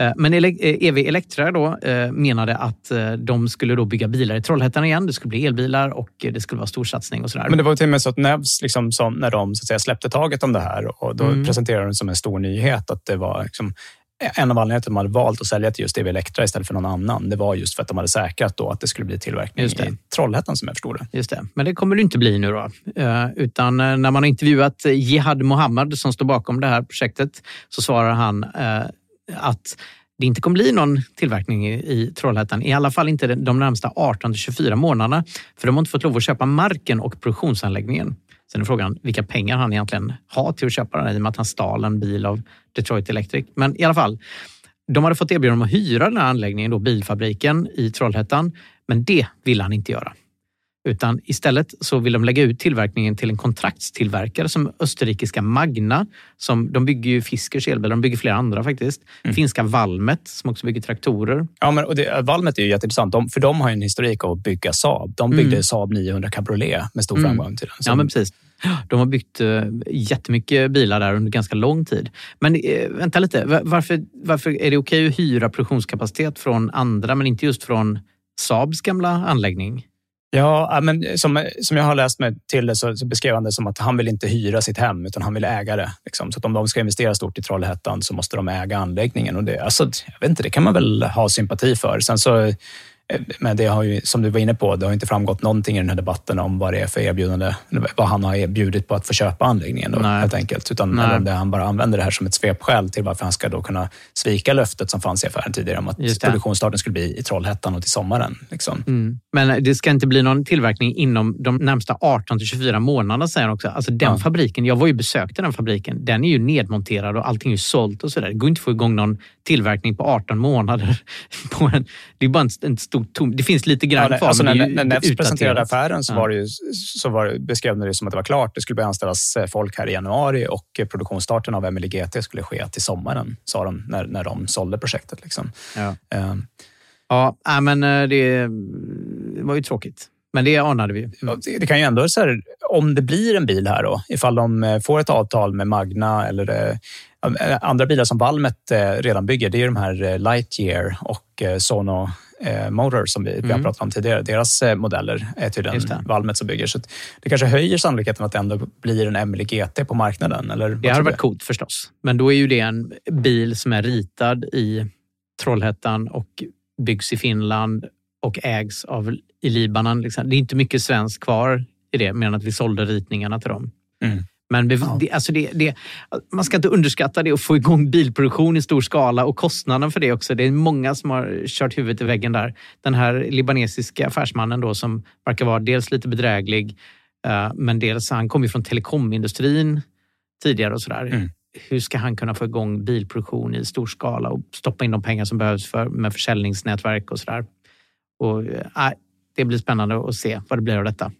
Eh, Men Ele- eh, EV Electra då, eh, menade att de skulle då bygga bilar i Trollhättan igen. Det skulle bli elbilar och det skulle vara storsatsning och sådär. Men det var till och med så att Nevs, liksom, som, när de så att säga, släppte taget om det här, och då Mm. presenterade de som en stor nyhet att det var liksom, en av anledningarna till att de hade valt att sälja till just EV Electra istället för någon annan, det var just för att de hade säkrat då att det skulle bli tillverkning Just det. i Trollhättan som jag förstod det. Just det. Men det kommer det inte bli nu då. Utan när man har intervjuat Jihad Mohammed som står bakom det här projektet så svarar han att det inte kommer bli någon tillverkning i, Trollhättan. I alla fall inte de- de närmsta 18 till 24 månaderna. För de har inte fått lov att köpa marken och produktionsanläggningen. Sen är frågan vilka pengar han egentligen har till att köpa den i och med att han stal en bil av Detroit Electric. Men i alla fall, de hade fått erbjudande om att hyra den här anläggningen, då, bilfabriken i Trollhättan. Men det ville han inte göra. Utan istället så vill de lägga ut tillverkningen till en kontraktstillverkare som österrikiska Magna. Som, de bygger ju Fiskers elbilar, de bygger flera andra faktiskt. Finska Valmet som också bygger traktorer. Ja, men, och det, Valmet är ju jätteintressant, de, för de har ju en historik av att bygga Saab. De byggde Mm. Saab 900 Cabriolet med stor Mm. framgång. Till den. Ja, men precis. De har byggt uh, jättemycket bilar där under ganska lång tid. Men eh, vänta lite, Va- varför, varför är det okej att hyra produktionskapacitet från andra men inte just från Saabs gamla anläggning? Ja, men som, som jag har läst mig till det så, så beskrev han det som att han vill inte hyra sitt hem utan han vill äga det. Liksom. Så att om de ska investera stort i Trollhättan så måste de äga anläggningen. Och det, alltså, jag vet inte, det kan man väl ha sympati för. Sen så men det har ju, som du var inne på, det har inte framgått någonting i den här debatten om vad det är för erbjudande, vad han har erbjudit på att få köpa anläggningen då, helt enkelt. Utan eller om det han bara använder det här som ett svepskäl till varför han ska då kunna svika löftet som fanns i affären tidigare om att produktionsstarten skulle bli i Trollhättan och till sommaren. Liksom. Mm. Men det ska inte bli någon tillverkning inom de närmsta 18 till 24 månaderna, säger han också. Alltså den ja. fabriken, jag var ju besökte den fabriken, den är ju nedmonterad och allting är sålt och sådär. Det går inte att få igång någon tillverkning på 18 månader. [laughs] På en, det är bara en, en stor tom... Det finns lite grann ja, kvar. Alltså när när Nefs presenterade affären så, var det ju, så var, beskrev det som att det var klart. Det skulle börja anställas eh, folk här i januari och produktionsstarten av Emily GT skulle ske till sommaren, sa de när, när de sålde projektet. Liksom. Ja, um, ja men eh, det var ju tråkigt. Men det anade vi. Det, kan ju ändå, så här, om det blir en bil här då, ifall de får ett avtal med Magna eller andra bilar som Valmet redan bygger, det är de här Lightyear och Sono eh, Motor som vi, mm. vi har mm. pratat om tidigare. Deras eh, modeller är tydligen Valmet som bygger. Så det kanske höjer sannolikheten att det ändå blir en Emily GT på marknaden. Eller det hade varit coolt förstås. Men då är ju det en bil som är ritad i Trollhättan och byggs i Finland och ägs av i Libanon. Liksom. Det är inte mycket svenskt kvar i det, mer än att vi sålde ritningarna till dem. Mm. Men ja. det, alltså det, det, man ska inte underskatta det att få igång bilproduktion i stor skala och kostnaden för det också. Det är många som har kört huvudet i väggen där. Den här libanesiska affärsmannen då som verkar vara dels lite bedräglig, uh, men dels han kommer från telekomindustrin tidigare och sådär. Mm. Hur ska han kunna få igång bilproduktion i stor skala och stoppa in de pengar som behövs för, med försäljningsnätverk och sådär? Och, uh, det blir spännande att se vad det blir av detta.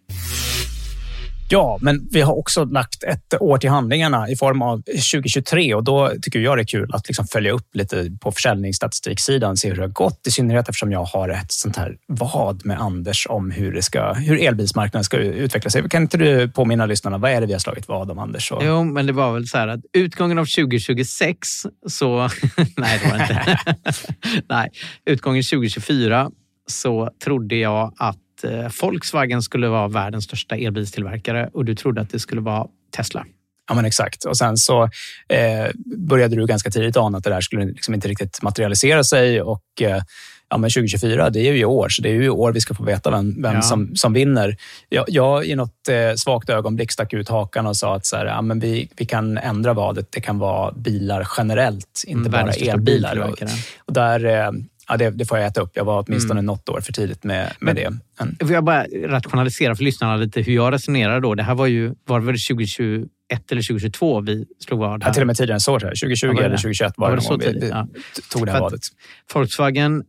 Ja, men vi har också lagt ett år till handlingarna i form av 2023 och då tycker jag det är kul att liksom följa upp lite på försäljningsstatistiksidan, se hur det har gått. I synnerhet eftersom jag har ett sånt här vad med Anders om hur, det ska, hur elbilsmarknaden ska utveckla sig. Kan inte du påminna lyssnarna, vad är det vi har slagit vad om Anders? Och... Jo, men det var väl så här att utgången av 2026 så... [laughs] nej, det var inte. [laughs] nej, utgången 2024 så trodde jag att eh, Volkswagen skulle vara världens största elbilstillverkare och du trodde att det skulle vara Tesla. Ja, men exakt. Och sen så eh, började du ganska tidigt ana att det där skulle liksom inte riktigt materialisera sig och eh, ja, men 2024, det är ju i år, så det är ju i år vi ska få veta vem, vem ja. som, som vinner. Jag, jag i något eh, svagt ögonblick stack ut hakan och sa att så här, ja, men vi, vi kan ändra vadet. Det kan vara bilar generellt, inte mm, bara elbilar. Och, och där, eh, Ja, det, det, får jag äta upp. Jag var åtminstone mm. något år för tidigt med, med det. Men... Får jag bara rationalisera för lyssnarna lite hur jag resonerar då? Det här var ju, var det 2021 eller 2022 vi slog vad? Ja, till och med tidigare än så. 2020 eller 2021 var, var det, det så vi, vi ja. tog det här vadet. Volkswagen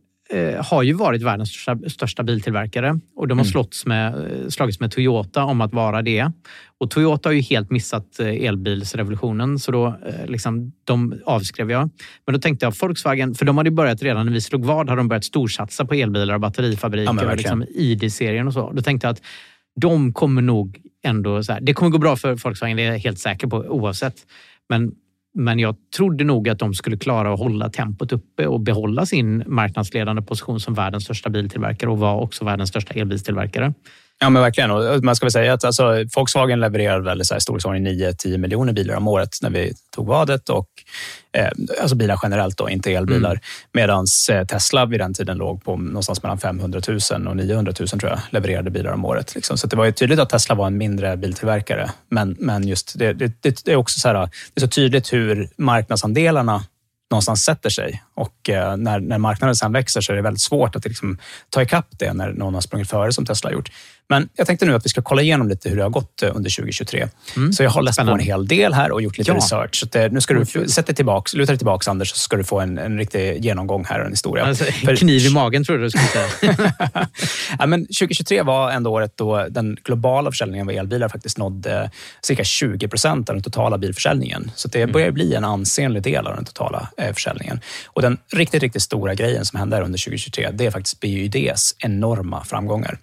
har ju varit världens största, största biltillverkare och de har mm. slått med, eh, slagits med Toyota om att vara det. Och Toyota har ju helt missat eh, elbilsrevolutionen så då eh, liksom, de avskrev jag. Men då tänkte jag Volkswagen, för de hade börjat redan när vi slog vad, hade de börjat storsatsa på elbilar och batterifabriker ja, och liksom ID-serien och så. Då tänkte jag att de kommer nog ändå... Så här, det kommer gå bra för Volkswagen, det är jag helt säker på oavsett. Men men jag trodde nog att de skulle klara att hålla tempot uppe och behålla sin marknadsledande position som världens största biltillverkare och var också världens största elbilstillverkare. Ja, men verkligen. Och man ska väl säga att alltså, Volkswagen levererar väl i storleksordningen 9-10 miljoner bilar om året när vi tog vadet. Och, eh, alltså bilar generellt, då, inte elbilar. Mm. Medan eh, Tesla vid den tiden låg på någonstans mellan 500 000 och 900 000 tror jag, levererade bilar om året. Liksom. Så det var ju tydligt att Tesla var en mindre biltillverkare. Men, men just det, det, det är också så här, det är så tydligt hur marknadsandelarna någonstans sätter sig. Och eh, när, när marknaden sen växer så är det väldigt svårt att liksom, ta ikapp det när någon har sprungit före som Tesla har gjort. Men jag tänkte nu att vi ska kolla igenom lite hur det har gått eh, under 2023. Mm. Så jag har läst Spännande. på en hel del här och gjort lite ja. research. Så det, nu ska du sätta tillbaks, luta dig tillbaka Anders, så ska du få en, en riktig genomgång här och en historia. Alltså, För, kniv i magen tror du skulle säga. [laughs] ja, men 2023 var ändå året då den globala försäljningen av elbilar faktiskt nådde cirka 20 procent av den totala bilförsäljningen. Så det mm. börjar bli en ansenlig del av den totala eh, försäljningen. Och den riktigt, riktigt stora grejen som hände under 2023, det är faktiskt BYDs enorma framgångar.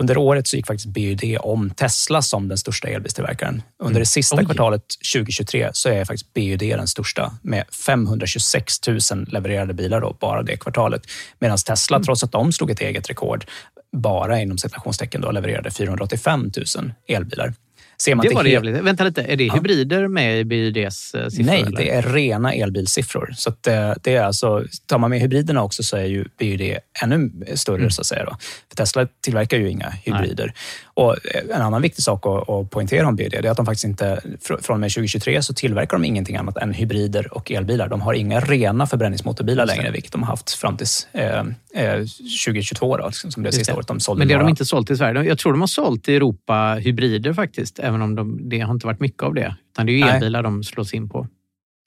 Under året så gick faktiskt BYD om Tesla som den största elbilstillverkaren. Under mm. det sista Oj. kvartalet 2023 så är faktiskt BYD den största med 526 000 levererade bilar då, bara det kvartalet. Medan Tesla, mm. trots att de slog ett eget rekord, bara inom citationstecken då levererade 485 000 elbilar. Ser man det var det jävligt. Vänta lite, är det ja. hybrider med i BYDs eh, siffror? Nej, eller? det är rena elbilsiffror. Så det, eh, det, är alltså, tar man med hybriderna också så är ju BYD ännu större mm. så att säga. Då. För Tesla tillverkar ju inga hybrider. Nej. Och eh, en annan viktig sak att, att poängtera om BYD är att de faktiskt inte, från och med 2023 så tillverkar de ingenting annat än hybrider och elbilar. De har inga rena förbränningsmotorbilar längre, vilket de har haft fram till eh, 2022 då, liksom, som det sista året de sålde. Men det har de inte sålt i Sverige. Jag tror de har sålt i Europa hybrider faktiskt, även om de, det har inte varit mycket av det. Utan det är ju elbilar Nej. de slås in på.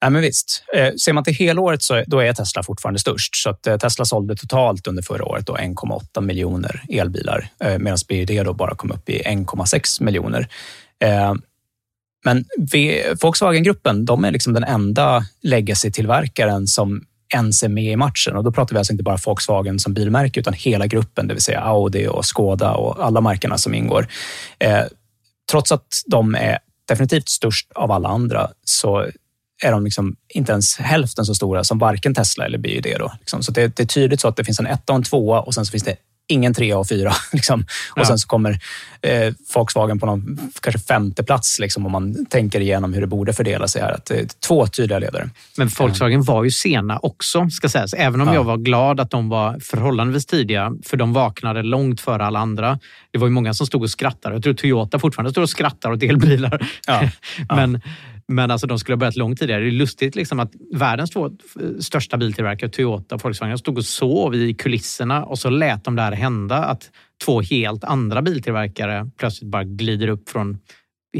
Ja, men visst. Eh, ser man till helåret så då är Tesla fortfarande störst. Så att eh, Tesla sålde totalt under förra året 1,8 miljoner elbilar eh, medan BYD då bara kom upp i 1,6 miljoner. Men Volkswagen-gruppen de är liksom den enda legacy-tillverkaren som ens är med i matchen. Och då pratar vi alltså inte bara Volkswagen som bilmärke utan hela gruppen, det vill säga Audi och Skoda och alla märkena som ingår. Eh, trots att de är definitivt störst av alla andra så är de liksom inte ens hälften så stora som varken Tesla eller BYD. Då, liksom. Så det, det, är tydligt så att det finns en etta och en tvåa och sen så finns det ingen trea och fyra. [laughs] Liksom. Och ja. sen så kommer eh, Volkswagen på någon kanske femte plats liksom, om man tänker igenom hur det borde fördela sig här. Att, eh, två tydliga ledare. Men Volkswagen var ju sena också, ska sägas. Även om ja. jag var glad att de var förhållandevis tidiga, för de vaknade långt före alla andra. Det var ju många som stod och skrattade. Jag tror Toyota fortfarande står och skrattar åt elbilar. Ja. [laughs] Men men alltså de skulle ha börjat långt tidigare. Det är lustigt liksom att världens två största biltillverkare, Toyota och Volkswagen, stod och sov i kulisserna och så lät de det här hända. Att två helt andra biltillverkare plötsligt bara glider upp från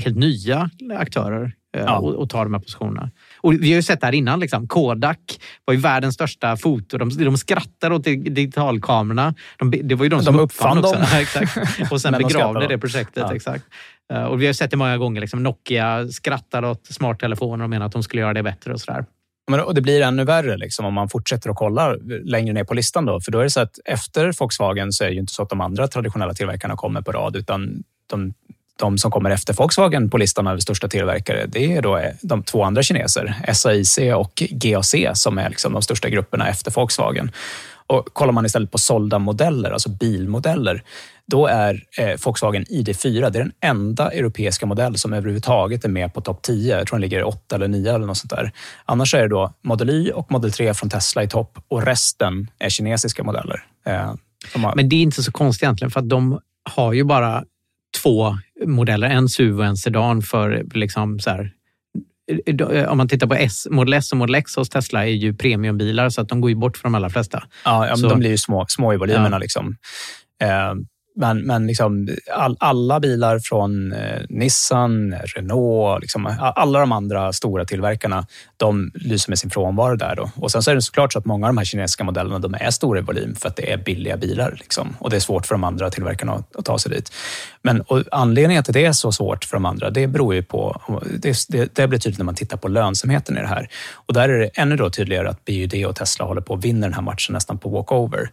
helt nya aktörer eh, ja. och, och tar de här positionerna. Och vi har ju sett det här innan. Liksom. Kodak var ju världens största foto. De, de skrattar åt digitalkamerorna. De, det var ju de, de som uppfann, uppfann dem. [laughs] exakt. Och sen [laughs] begravde det projektet. Ja. Exakt. Eh, och vi har sett det många gånger. Liksom Nokia skrattar åt smarttelefoner och menar att de skulle göra det bättre och sådär. Men, och det blir ännu värre liksom, om man fortsätter att kolla längre ner på listan. Då. För då är det så att efter Volkswagen så är det ju inte så att de andra traditionella tillverkarna kommer på rad, utan de, de som kommer efter Volkswagen på listan över största tillverkare, det är då eh, de två andra kineser, SAIC och GAC, som är liksom de största grupperna efter Volkswagen. Och kollar man istället på sålda modeller, alltså bilmodeller, då är eh, Volkswagen ID4 det är den enda europeiska modell som överhuvudtaget är med på topp 10. Jag tror den ligger 8 eller 9 eller något sånt där. Annars är det då Model Y och Model 3 från Tesla i topp och resten är kinesiska modeller. Eh, har... Men det är inte så konstigt egentligen för att de har ju bara två modeller, en SUV och en sedan för liksom så här, om man tittar på S, Model S och Model X hos Tesla är ju premiumbilar så att de går ju bort för de allra flesta. Ja, ja de blir ju små, små i volymerna. Ja. Liksom. Eh, men, men liksom all, alla bilar från eh, Nissan, Renault, liksom, alla de andra stora tillverkarna, de lyser med sin frånvaro där. Då. Och sen så är det såklart så att många av de här kinesiska modellerna de är stora i volym för att det är billiga bilar. Liksom. Och det är svårt för de andra tillverkarna att, att ta sig dit. Men och anledningen till att det är så svårt för de andra, det beror ju på... Det, det, det blir tydligt när man tittar på lönsamheten i det här. Och där är det ännu då tydligare att BYD och Tesla håller på att vinna den här matchen nästan på walkover.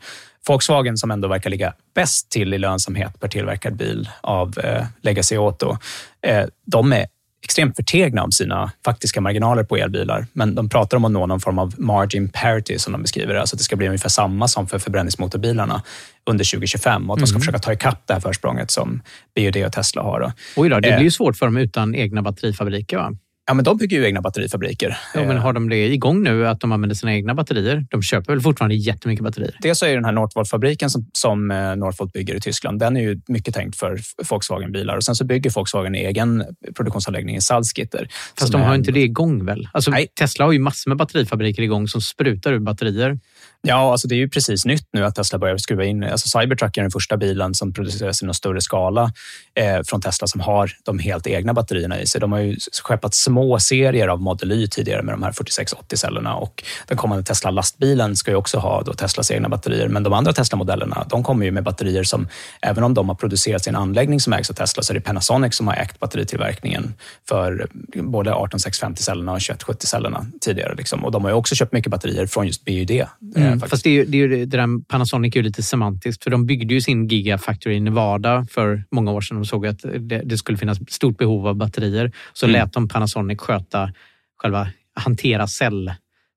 Volkswagen som ändå verkar ligga bäst till i lönsamhet per tillverkad bil av eh, Legacy Auto, eh, de är extremt förtegna om sina faktiska marginaler på elbilar. Men de pratar om att nå någon form av margin parity som de beskriver det. Alltså att det ska bli ungefär samma som för förbränningsmotorbilarna under 2025 och att mm. de ska mm. försöka ta ikapp det här försprånget som BUD och Tesla har. Oj då, det blir ju eh, svårt för dem utan egna batterifabriker va? Ja, men de bygger ju egna batterifabriker. Ja, men har de det igång nu, att de använder sina egna batterier? De köper väl fortfarande jättemycket batterier? Dels är den här Northvolt-fabriken som, som eh, Northvolt bygger i Tyskland, den är ju mycket tänkt för Volkswagen-bilar. Och sen så bygger Volkswagen egen produktionsanläggning i Salzgitter. Fast de har är... inte det igång väl? Alltså, Tesla har ju massor med batterifabriker igång som sprutar ur batterier. Ja, alltså det är ju precis nytt nu att Tesla börjar skruva in. Alltså Cybertruck är den första bilen som produceras i någon större skala eh, från Tesla som har de helt egna batterierna i sig. De har ju skeppat små serier av Model Y tidigare med de här 4680-cellerna och den kommande Tesla-lastbilen ska ju också ha då Teslas egna batterier. Men de andra Tesla-modellerna, de kommer ju med batterier som, även om de har producerat sin anläggning som ägs av Tesla, så är det Panasonic som har ägt batteritillverkningen för eh, både 18650-cellerna och 2170-cellerna tidigare. Liksom. Och de har ju också köpt mycket batterier från just BUD. Mm eh, Mm. Fast det, är, det, är, det där Panasonic är ju lite semantiskt för de byggde ju sin Gigafactory i Nevada för många år sedan. De såg att det, det skulle finnas stort behov av batterier. Så mm. lät de Panasonic sköta själva hantera cell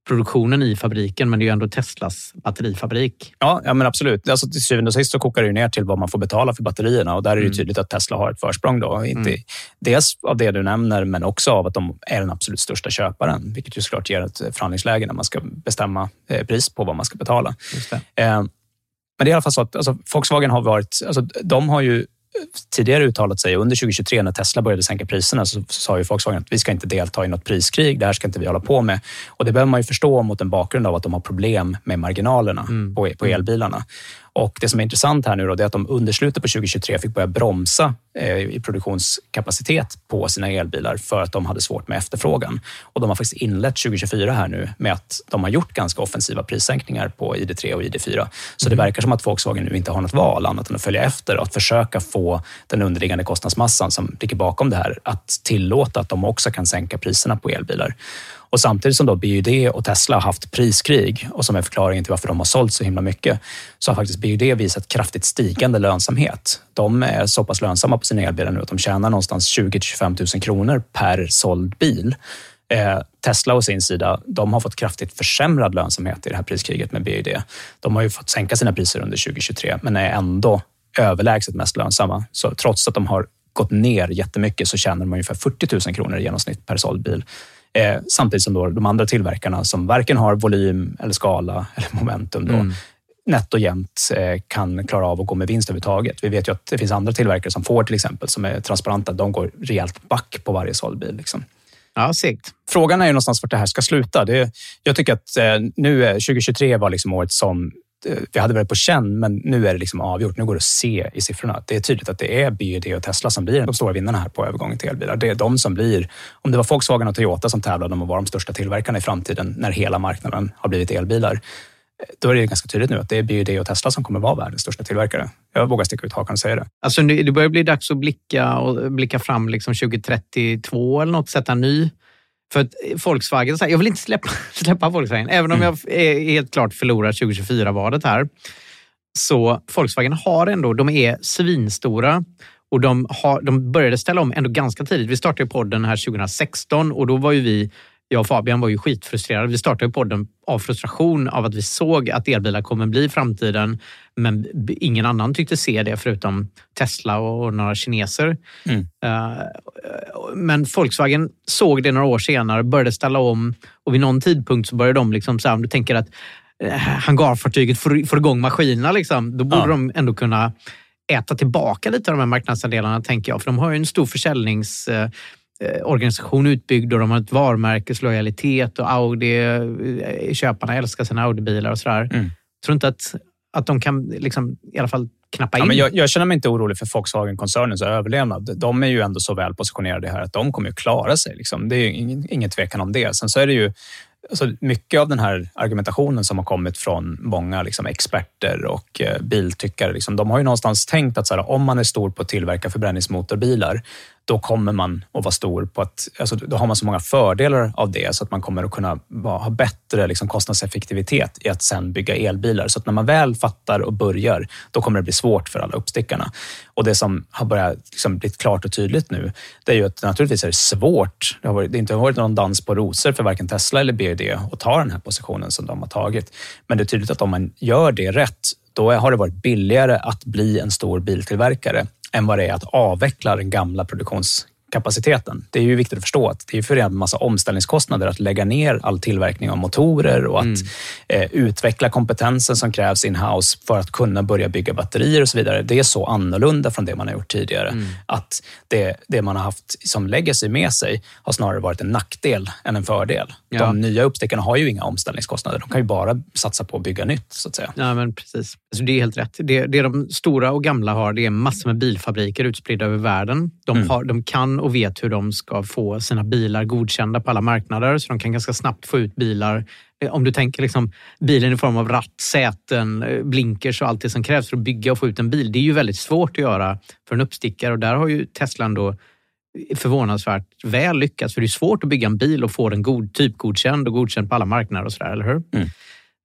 produktionen i fabriken, men det är ju ändå Teslas batterifabrik. Ja, ja men absolut. Alltså, till syvende och sist så kokar det ju ner till vad man får betala för batterierna och där är det Mm. tydligt att Tesla har ett försprång. Då. Inte, Mm. Dels av det du nämner, men också av att de är den absolut största köparen, vilket ju såklart ger ett förhandlingsläge när man ska bestämma eh, pris på vad man ska betala. Det. Eh, men det är i alla fall så att alltså, Volkswagen har varit, alltså, de har ju tidigare uttalat sig under 2023 när Tesla började sänka priserna så sa ju Volkswagen att vi ska inte delta i något priskrig. Det här ska inte vi hålla på med. Och det behöver man ju förstå mot en bakgrund av att de har problem med marginalerna på, på elbilarna. Och Det som är intressant här nu då, är att de under slutet på 2023 fick börja bromsa eh, i produktionskapacitet på sina elbilar för att de hade svårt med efterfrågan. Och De har faktiskt inlett 2024 här nu med att de har gjort ganska offensiva prissänkningar på ID3 och ID4. Så det verkar som att Volkswagen nu inte har något val annat än att följa efter och att försöka få den underliggande kostnadsmassan som ligger bakom det här att tillåta att de också kan sänka priserna på elbilar. Och samtidigt som då BYD och Tesla har haft priskrig och som är förklaringen till varför de har sålt så himla mycket, så har faktiskt BYD visat kraftigt stigande lönsamhet. De är så pass lönsamma på sina elbilar nu att de tjänar någonstans 20 25 000 kronor per såld bil. Eh, Tesla å sin sida, de har fått kraftigt försämrad lönsamhet i det här priskriget med BYD. De har ju fått sänka sina priser under 2023, men är ändå överlägset mest lönsamma. Så trots att de har gått ner jättemycket så tjänar de ungefär 40 000 kronor i genomsnitt per såld bil. Eh, samtidigt som då de andra tillverkarna som varken har volym eller skala [laughs] eller momentum då, Mm. nätt och jämnt eh, kan klara av att gå med vinst överhuvudtaget. Vi vet ju att det finns andra tillverkare som Ford till exempel som är transparenta. De går rejält back på varje såld bil. Liksom. Ja, segt. Frågan är ju någonstans vart det här ska sluta. Det, jag tycker att eh, nu är 2023 var liksom året som eh, vi hade väl på känn, men nu är det liksom avgjort. Nu går det att se i siffrorna. Det är tydligt att det är BYD och Tesla som blir de stora vinnarna här på övergången till elbilar. Det är de som blir, om det var Volkswagen och Toyota som tävlade om att vara de största tillverkarna i framtiden när hela marknaden har blivit elbilar, då är det ganska tydligt nu att det är BYD och Tesla som kommer vara världens största tillverkare. Jag vågar sticka ut hakan och säga det. Alltså, det börjar bli dags att blicka, och blicka fram liksom 2032 eller något, sätta en ny. För att Volkswagen, så här, jag vill inte släppa, [laughs] släppa Volkswagen, även om jag är helt klart förlorar 2024-valet här. Så Volkswagen har ändå, de är svinstora och de, har, de började ställa om ändå ganska tidigt. Vi startade podden här 2016 och då var ju vi, jag och Fabian var ju skitfrustrerade. Vi startade podden av frustration av att vi såg att elbilar kommer bli framtiden, men ingen annan tyckte se det förutom Tesla och några kineser. Eh, Men Volkswagen såg det några år senare, började ställa om och vid någon tidpunkt så började de, liksom, så här, om du tänker att eh, hangarfartyget får, får igång maskinerna, liksom, då borde Ja. de ändå kunna äta tillbaka lite av de här marknadsandelarna, tänker jag. För de har ju en stor försäljnings eh, organisation utbyggd och de har ett varumärkeslojalitet och Audi, eh, köparna älskar sina Audi-bilar och sådär. Mm. Tror inte att, att de kan liksom, i alla fall knappa in? Ja, men jag, jag känner mig inte orolig för Volkswagen-koncernens överlevnad. De är ju ändå så väl positionerade här att de kommer att klara sig. Liksom. Det är ingen, ingen tvekan om det. Sen så är det ju alltså, mycket av den här argumentationen som har kommit från många liksom, experter och eh, biltyckare. Liksom, de har ju någonstans tänkt att så här, om man är stor på att tillverka förbränningsmotorbilar, då kommer man att vara stor på att, alltså, då har man så många fördelar av det så att man kommer att kunna ha bättre liksom, kostnadseffektivitet i att sen bygga elbilar. Så att när man väl fattar och börjar, då kommer det bli svårt för alla uppstickarna. Och det som har börjat liksom, bli klart och tydligt nu, det är ju att naturligtvis är det svårt. Det har, varit, det har inte varit någon dans på rosor för varken Tesla eller BYD att ta den här positionen som de har tagit. Men det är tydligt att om man gör det rätt, då har det varit billigare att bli en stor biltillverkare än vad det är att avveckla den gamla produktions produktionskapaciteten. Det är ju viktigt att förstå att det är förenat med massa omställningskostnader att lägga ner all tillverkning av motorer och att eh, utveckla kompetensen som krävs in-house för att kunna börja bygga batterier och så vidare. Det är så annorlunda från det man har gjort tidigare. Att det, det man har haft som legacy med sig har snarare varit en nackdel än en fördel. Ja. De nya uppstickarna har ju inga omställningskostnader. De kan ju bara satsa på att bygga nytt, så att säga. Ja, men precis. Alltså, det är helt rätt. Det, det de stora och gamla har, det är massor med bilfabriker utspridda över världen. De, Mm. har, de kan och vet hur de ska få sina bilar godkända på alla marknader, så de kan ganska snabbt få ut bilar. Eh, om du tänker liksom bilen i form av ratt, säten, eh, blinkers och allt det som krävs för att bygga och få ut en bil. Det är ju väldigt svårt att göra för en uppstickare och där har ju Tesla ändå eh, förvånansvärt väl lyckats. För det är svårt att bygga en bil och få den god, typgodkänd och godkänd på alla marknader och sådär, eller hur? Mm.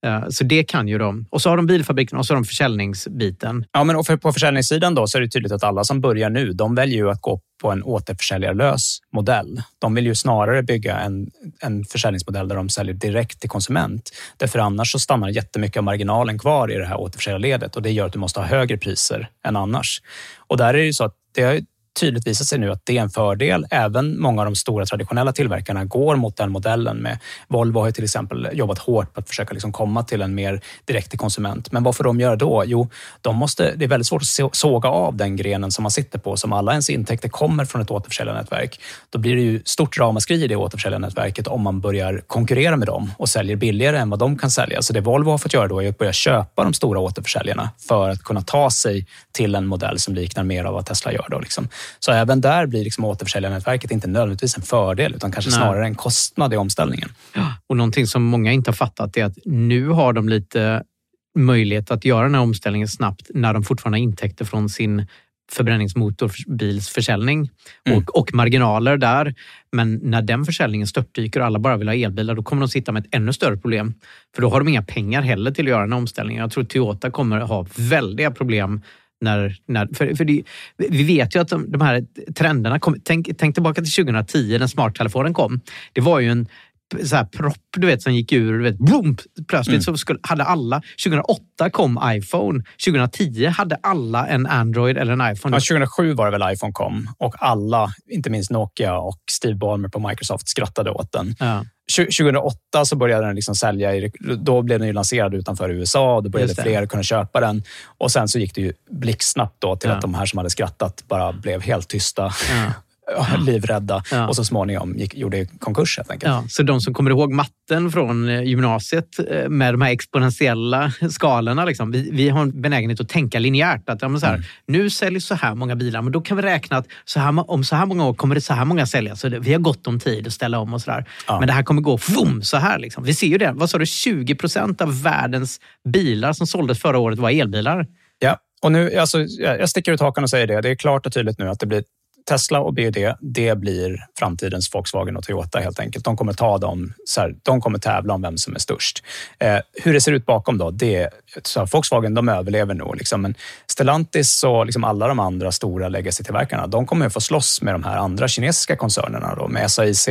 Eh, så det kan ju de. Och så har de bilfabriken och så har de försäljningsbiten. Ja, men och för, på försäljningssidan då så är det tydligt att alla som börjar nu, de väljer ju att gå på en återförsäljarlös modell. De vill ju snarare bygga en, en försäljningsmodell där de säljer direkt till konsument. Därför annars så stannar jättemycket av marginalen kvar i det här återförsäljarledet och det gör att du måste ha högre priser än annars. Och där är det ju så att det har tydligt visat sig nu att det är en fördel. Även många av de stora traditionella tillverkarna går mot den modellen. Med Volvo har ju till exempel jobbat hårt på att försöka liksom komma till en mer direkt till konsument. Men vad får de göra då? Jo, de måste, det är väldigt svårt att såga av den grenen som man sitter på. Som alla ens intäkter kommer från ett återförsäljarnätverk. Då blir det ju stort ramaskri i det återförsäljarnätverket om man börjar konkurrera med dem och säljer billigare än vad de kan sälja. Så det Volvo har fått göra då är att börja köpa de stora återförsäljarna för att kunna ta sig till en modell som liknar mer av vad Tesla gör. Då liksom. Så även där blir liksom återförsäljarnätverket inte nödvändigtvis en fördel utan kanske Nej. snarare en kostnad i omställningen. Och någonting som många inte har fattat är att nu har de lite möjlighet att göra den här omställningen snabbt när de fortfarande har intäkter från sin förbränningsmotorbilsförsäljning Mm. och, och marginaler där. Men när den försäljningen störtdyker och alla bara vill ha elbilar, då kommer de sitta med ett ännu större problem. För då har de inga pengar heller till att göra den här omställningen. Jag tror Toyota kommer ha väldiga problem när, när, för, för det, vi vet ju att de, de här trenderna... Kom, tänk, tänk tillbaka till 2010 när smarttelefonen kom. Det var ju en så här propp du vet, som gick ur. Du vet, boom, plötsligt Mm. så skulle, hade alla... 2008 kom iPhone. 2010 hade alla en Android eller en iPhone. Ja, 2007 var det väl iPhone kom och alla, inte minst Nokia och Steve Ballmer på Microsoft skrattade åt den. Ja. 2008 så började den liksom sälja, i, då blev den ju lanserad utanför USA och då började fler kunna köpa den. Och sen så gick det ju blixtsnabbt då till Ja. att de här som hade skrattat bara blev helt tysta, Ja. [laughs] livrädda Ja. och så småningom gick, gjorde konkurs helt enkelt. Ja, så de som kommer ihåg matten från eh, gymnasiet eh, med de här exponentiella skalorna. Liksom, vi, vi har en benägenhet att tänka linjärt. Att, ja, men så här, Mm. Nu säljs så här många bilar, men då kan vi räkna att så här, om så här många år kommer det så här många säljas. Så det, vi har gott om tid att ställa om och sådär. Ja. Men det här kommer gå vroom, så här. Liksom. Vi ser ju det. Vad sa du? 20 procent av världens bilar som såldes förra året var elbilar. Ja, och nu, alltså, jag jag sticker ut hakan och säger det. Det är klart och tydligt nu att det blir Tesla och BYD, det blir framtidens Volkswagen och Toyota helt enkelt. De kommer ta dem, så här, de kommer tävla om vem som är störst. Eh, hur det ser ut bakom då, det så här, Volkswagen de överlever nog. Liksom, men Stellantis och liksom alla de andra stora legacy-tillverkarna, de kommer att få slåss med de här andra kinesiska koncernerna då, med SAIC,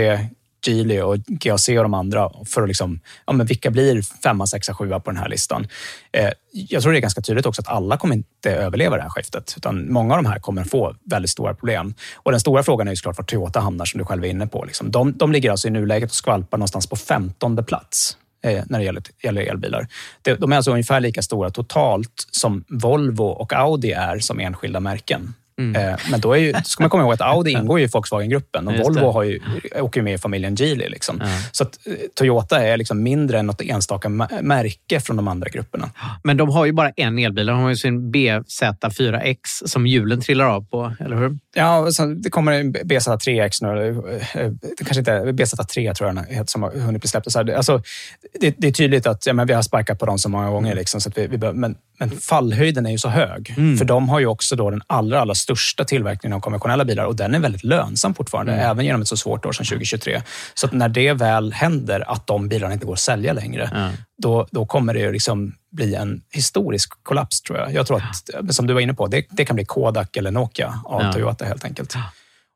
Geely och GAC och de andra för att liksom, ja, men vilka blir femma, sexa, sjua på den här listan. Eh, jag tror det är ganska tydligt också att alla kommer inte överleva det här skiftet, utan många av de här kommer få väldigt stora problem. Och den stora frågan är ju såklart var Toyota hamnar, som du själv är inne på. Liksom. De, de ligger alltså i nuläget och skvalpar någonstans på femtonde plats eh, när det gäller, gäller elbilar. De, de är alltså ungefär lika stora totalt som Volvo och Audi är som enskilda märken. Mm. Eh, Men då ju, ska man komma ihåg att Audi [laughs] ingår i Volkswagen-gruppen och Just Volvo har ju, åker med i familjen Geely. Liksom. Så att eh, Toyota är liksom mindre än något enstaka märke från de andra grupperna. Men de har ju bara en elbil. De har ju sin BZ4X som hjulen trillar av på, eller hur? Ja, det kommer en BZ3X nu. eh, Det kanske inte är BZ3 tror jag den heter, som har hunnit bli släppt. Så här, Alltså, det, det är tydligt att ja, men vi har sparkat på dem så många gånger. Liksom, så vi, vi bör, men, men fallhöjden är ju så hög. För de har ju också då den allra, allra största tillverkningen av konventionella bilar och den är väldigt lönsam fortfarande, även genom ett så svårt år som 2023. Så när det väl händer att de bilarna inte går att sälja längre, då, då kommer det liksom bli en historisk kollaps tror jag. Jag tror att, som du var inne på, det, det kan bli Kodak eller Nokia av Ja. Toyota helt enkelt.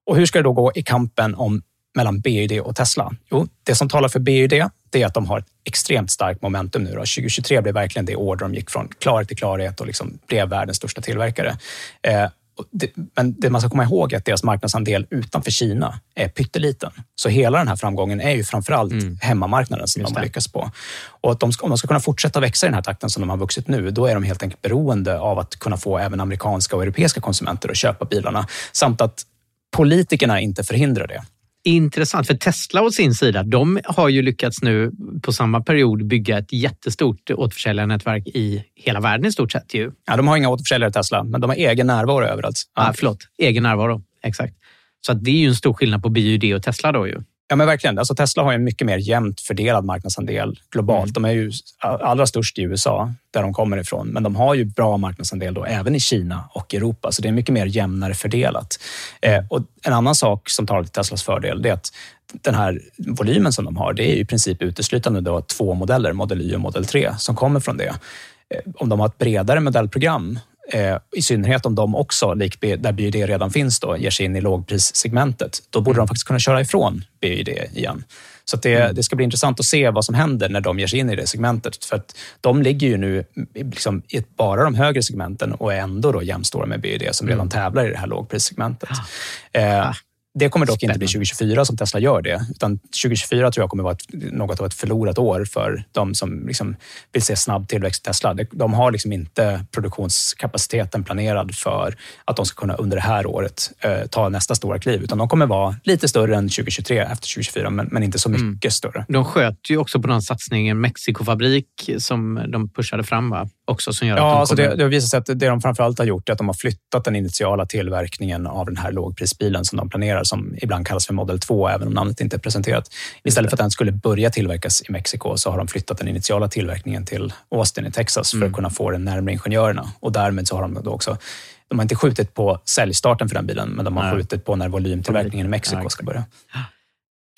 Och hur ska det då gå i kampen om, mellan BYD och Tesla? Jo, det som talar för BYD det är att de har ett extremt starkt momentum nu. Då. 2023 blev verkligen det år de gick från klarhet till klarhet och liksom blev världens största tillverkare. Eh, det, men det man ska komma ihåg är att deras marknadsandel utanför Kina är pytteliten. Så hela den här framgången är ju framförallt hemmamarknaden som de har lyckats på. Och att de om de ska kunna fortsätta växa i den här takten som de har vuxit nu, då är de helt enkelt beroende av att kunna få även amerikanska och europeiska konsumenter att köpa bilarna. Samt att politikerna inte förhindrar det. Intressant, för Tesla å sin sida, de har ju lyckats nu på samma period bygga ett jättestort återförsäljarnätverk i hela världen i stort sett. Ju. Ja, de har inga återförsäljare Tesla, men de har egen närvaro överallt. Ja. Ah, förlåt, egen närvaro. Exakt. Så att det är ju en stor skillnad på BYD och Tesla då ju. Ja, men verkligen. Alltså Tesla har en mycket mer jämnt fördelad marknadsandel globalt. Mm. De är ju allra störst i USA, där de kommer ifrån. Men de har ju bra marknadsandel då, även i Kina och Europa. Så det är mycket mer jämnare fördelat. Eh, och en annan sak som talar till Teslas fördel är att den här volymen som de har, det är i princip uteslutande då två modeller, Model Y och Model 3, som kommer från det. Eh, om de har ett bredare modellprogram Eh, I synnerhet om de också, lik där BYD redan finns, då, ger sig in i lågprissegmentet. Då borde de faktiskt kunna köra ifrån BYD igen. Så det, mm. det, ska bli intressant att se vad som händer när de ger sig in i det segmentet. För att de ligger ju nu liksom i bara de högre segmenten och är ändå då jämstora med BYD som redan mm. tävlar i det här lågprissegmentet. Ah. Eh, det kommer dock inte bli 2024 som Tesla gör det, utan 2024 tror jag kommer vara ett, något av ett förlorat år för de som liksom vill se snabb tillväxt i Tesla. De har liksom inte produktionskapaciteten planerad för att de ska kunna under det här året eh, ta nästa stora kliv, utan de kommer vara lite större än 2023 efter 2024, men, men inte så mm. mycket mm. större. De sköt ju också på den satsningen Mexikofabrik som de pushade fram, va? Också som gör ja, att de alltså det, det har visat sig att det de framförallt har gjort är att de har flyttat den initiala tillverkningen av den här lågprisbilen som de planerar, som ibland kallas för Model 2, även om namnet inte är presenterat. Istället för att den skulle börja tillverkas i Mexiko så har de flyttat den initiala tillverkningen till Austin i Texas mm. för att kunna få den närmare ingenjörerna. Och därmed så har de då också de har inte skjutit på säljstarten för den bilen, men de har Nej. skjutit på när volymtillverkningen i Mexiko ska börja.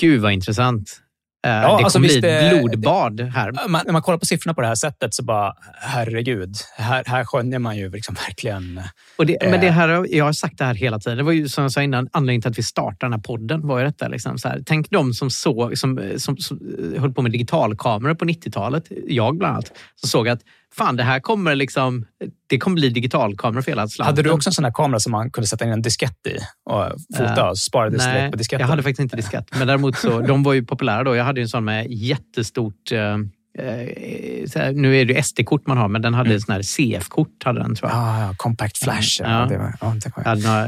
Gud vad intressant. Eh, ja, det alltså kommer bli ett blodbad här. Man, när man kollar på siffrorna på det här sättet så bara, herregud, här, här skönjer man ju liksom verkligen... Det, eh, men det eh, här, jag har sagt det här hela tiden. Det var ju som jag sa innan, anledningen till att vi startade den här podden var ju detta. Liksom, så här. Tänk de som, såg, som, som, som höll på med digitalkameror på 90-talet, jag bland annat, som såg att fan det här kommer liksom, det kommer bli digitalkamera för hela slanten. Hade du också en sån här kamera som man kunde sätta in en diskett i och fota och spara det direkt på disketten? jag hade faktiskt inte diskett. Men däremot så, de var ju populära då. Jag hade en sån med jättestort eh, Eh, här, nu är det SD-kort man har, men den hade mm. sån här CF-kort. Hade den, tror jag. Ah, ja, compact flash. Ja. Ja, det var, ja, det var. Jag hade några,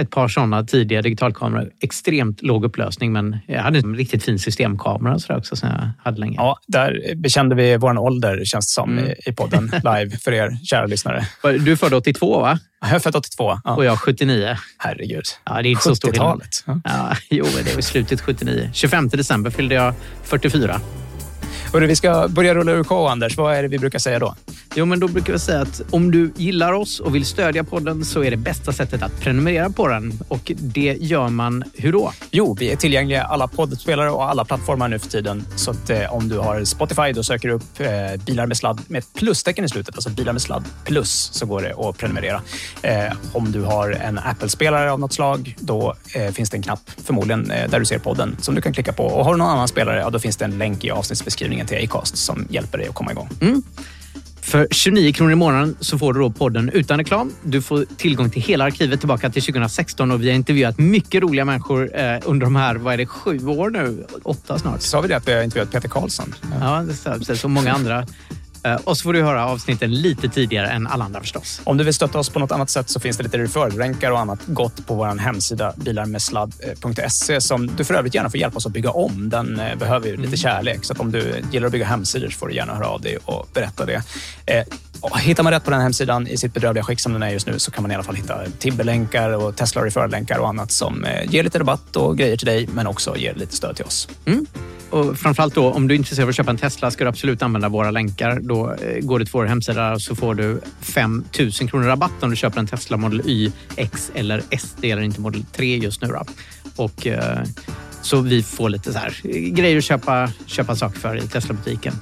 ett par sådana tidiga digitalkameror. Extremt låg upplösning, men jag hade en riktigt fin systemkamera så också, som jag hade länge. Ja, där bekände vi vår ålder, känns det som, mm. i podden [laughs] live för er kära lyssnare. Du är född 82, va? Jag är född 82. Ja. Och jag 79. Herregud. Ja, det är inte så stor talet Ja. [laughs] jo, det var slutet 79. 25 december fyllde jag 44. Hörru, vi ska börja rulla ur K, Anders. Vad är det vi brukar säga då? Jo, men då brukar vi säga att om du gillar oss och vill stödja podden så är det bästa sättet att prenumerera på den. Och det gör man hur då? Jo, vi är tillgängliga alla poddspelare och alla plattformar nu för tiden. Så att eh, om du har Spotify, då söker du upp eh, bilar med sladd med ett plustecken i slutet, alltså bilar med sladd plus, så går det att prenumerera. Eh, om du har en Apple-spelare av något slag, då eh, finns det en knapp, förmodligen eh, där du ser podden, som du kan klicka på. Och har du någon annan spelare, ja, då finns det en länk i avsnittsbeskrivningen till Acast som hjälper dig att komma igång. Mm. För 29 kronor i månaden så får du då podden utan reklam. Du får tillgång till hela arkivet tillbaka till 2016 och vi har intervjuat mycket roliga människor eh, under de här, vad är det, sju år nu? Åtta snart. Sa vi det att vi har intervjuat Peter Karlsson? Ja, ja det precis. Och många andra. Eh, och så får du höra avsnitten lite tidigare än alla andra förstås. Om du vill stötta oss på något annat sätt så finns det lite referral-länkar och annat gott på vår hemsida bilarmedsladd.se som du för övrigt gärna får hjälpa oss att bygga om. Den eh, behöver ju lite mm. kärlek. Så att om du gillar att bygga hemsidor så får du gärna höra av dig och berätta det. Eh, hittar man rätt på den hemsidan i sitt bedrövliga skick som den är just nu så kan man i alla fall hitta Tibber-länkar och Tesla referral-länkar och annat som ger lite rabatt och grejer till dig men också ger lite stöd till oss. Mm. Och framförallt då, om du är intresserad av att köpa en Tesla ska du absolut använda våra länkar. Då då eh, går du till vår hemsida så får du 5 000 kronor rabatt om du köper en Tesla Model Y, X eller S. Det gäller inte Model 3 just nu. Då. Och, eh, så vi får lite så här, eh, grejer att köpa, köpa saker för i Tesla-butiken.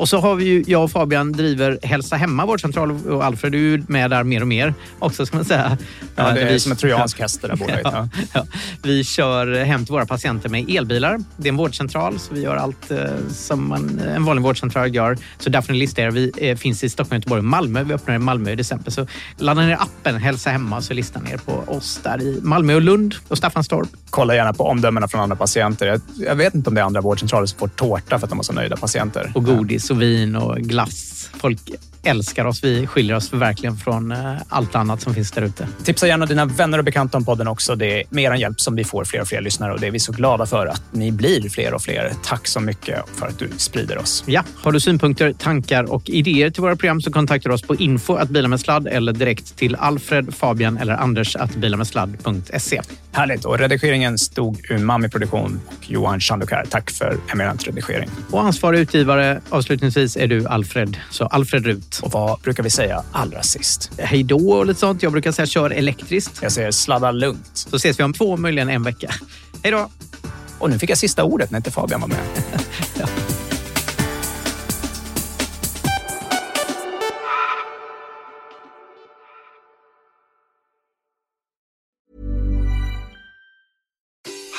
Och så har vi ju, jag och Fabian driver Hälsa Hemma vårdcentral och Alfred är ju med där mer och mer också ska man säga. Ja, det är vi, som en trojansk häst det där bolaget. [laughs] Ja, ja. Vi kör hem till våra patienter med elbilar. Det är en vårdcentral så vi gör allt eh, som man, en vanlig vårdcentral gör. Så därför listar vi eh, finns i Stockholm, Göteborg och Malmö. Vi öppnar i Malmö i december. Så ladda ner appen Hälsa Hemma så listar ner på oss där i Malmö och Lund och Staffanstorp. Kolla gärna på omdömena från andra patienter. Jag, jag vet inte om det är andra vårdcentraler som får tårta för att de har så nöjda patienter. Och godis och vin och glass. Folk älskar oss. Vi skiljer oss verkligen från eh, allt annat som finns där ute. Tipsa gärna dina vänner och bekanta om podden också. Det är med er hjälp som vi får fler och fler lyssnare och det är vi så glada för att ni blir fler och fler. Tack så mycket för att du sprider oss. Ja, har du synpunkter, tankar och idéer till våra program så kontaktar du oss på info att bila med sladd eller direkt till Alfred, Fabian eller Anders att bilamesladd.se. Härligt. Och redigeringen stod Umami Produktion och Johan Chandokar. Tack för eminent redigering. Och ansvarig utgivare avslutningsvis är du Alfred. Så Alfred Rut. Och vad brukar vi säga allra sist? Hej då och lite sånt. Jag brukar säga kör elektriskt. Jag säger sladda lugnt. Så ses vi om två, möjligen en vecka. Hej då! Och nu fick jag sista ordet när inte Fabian var med. ja. [laughs]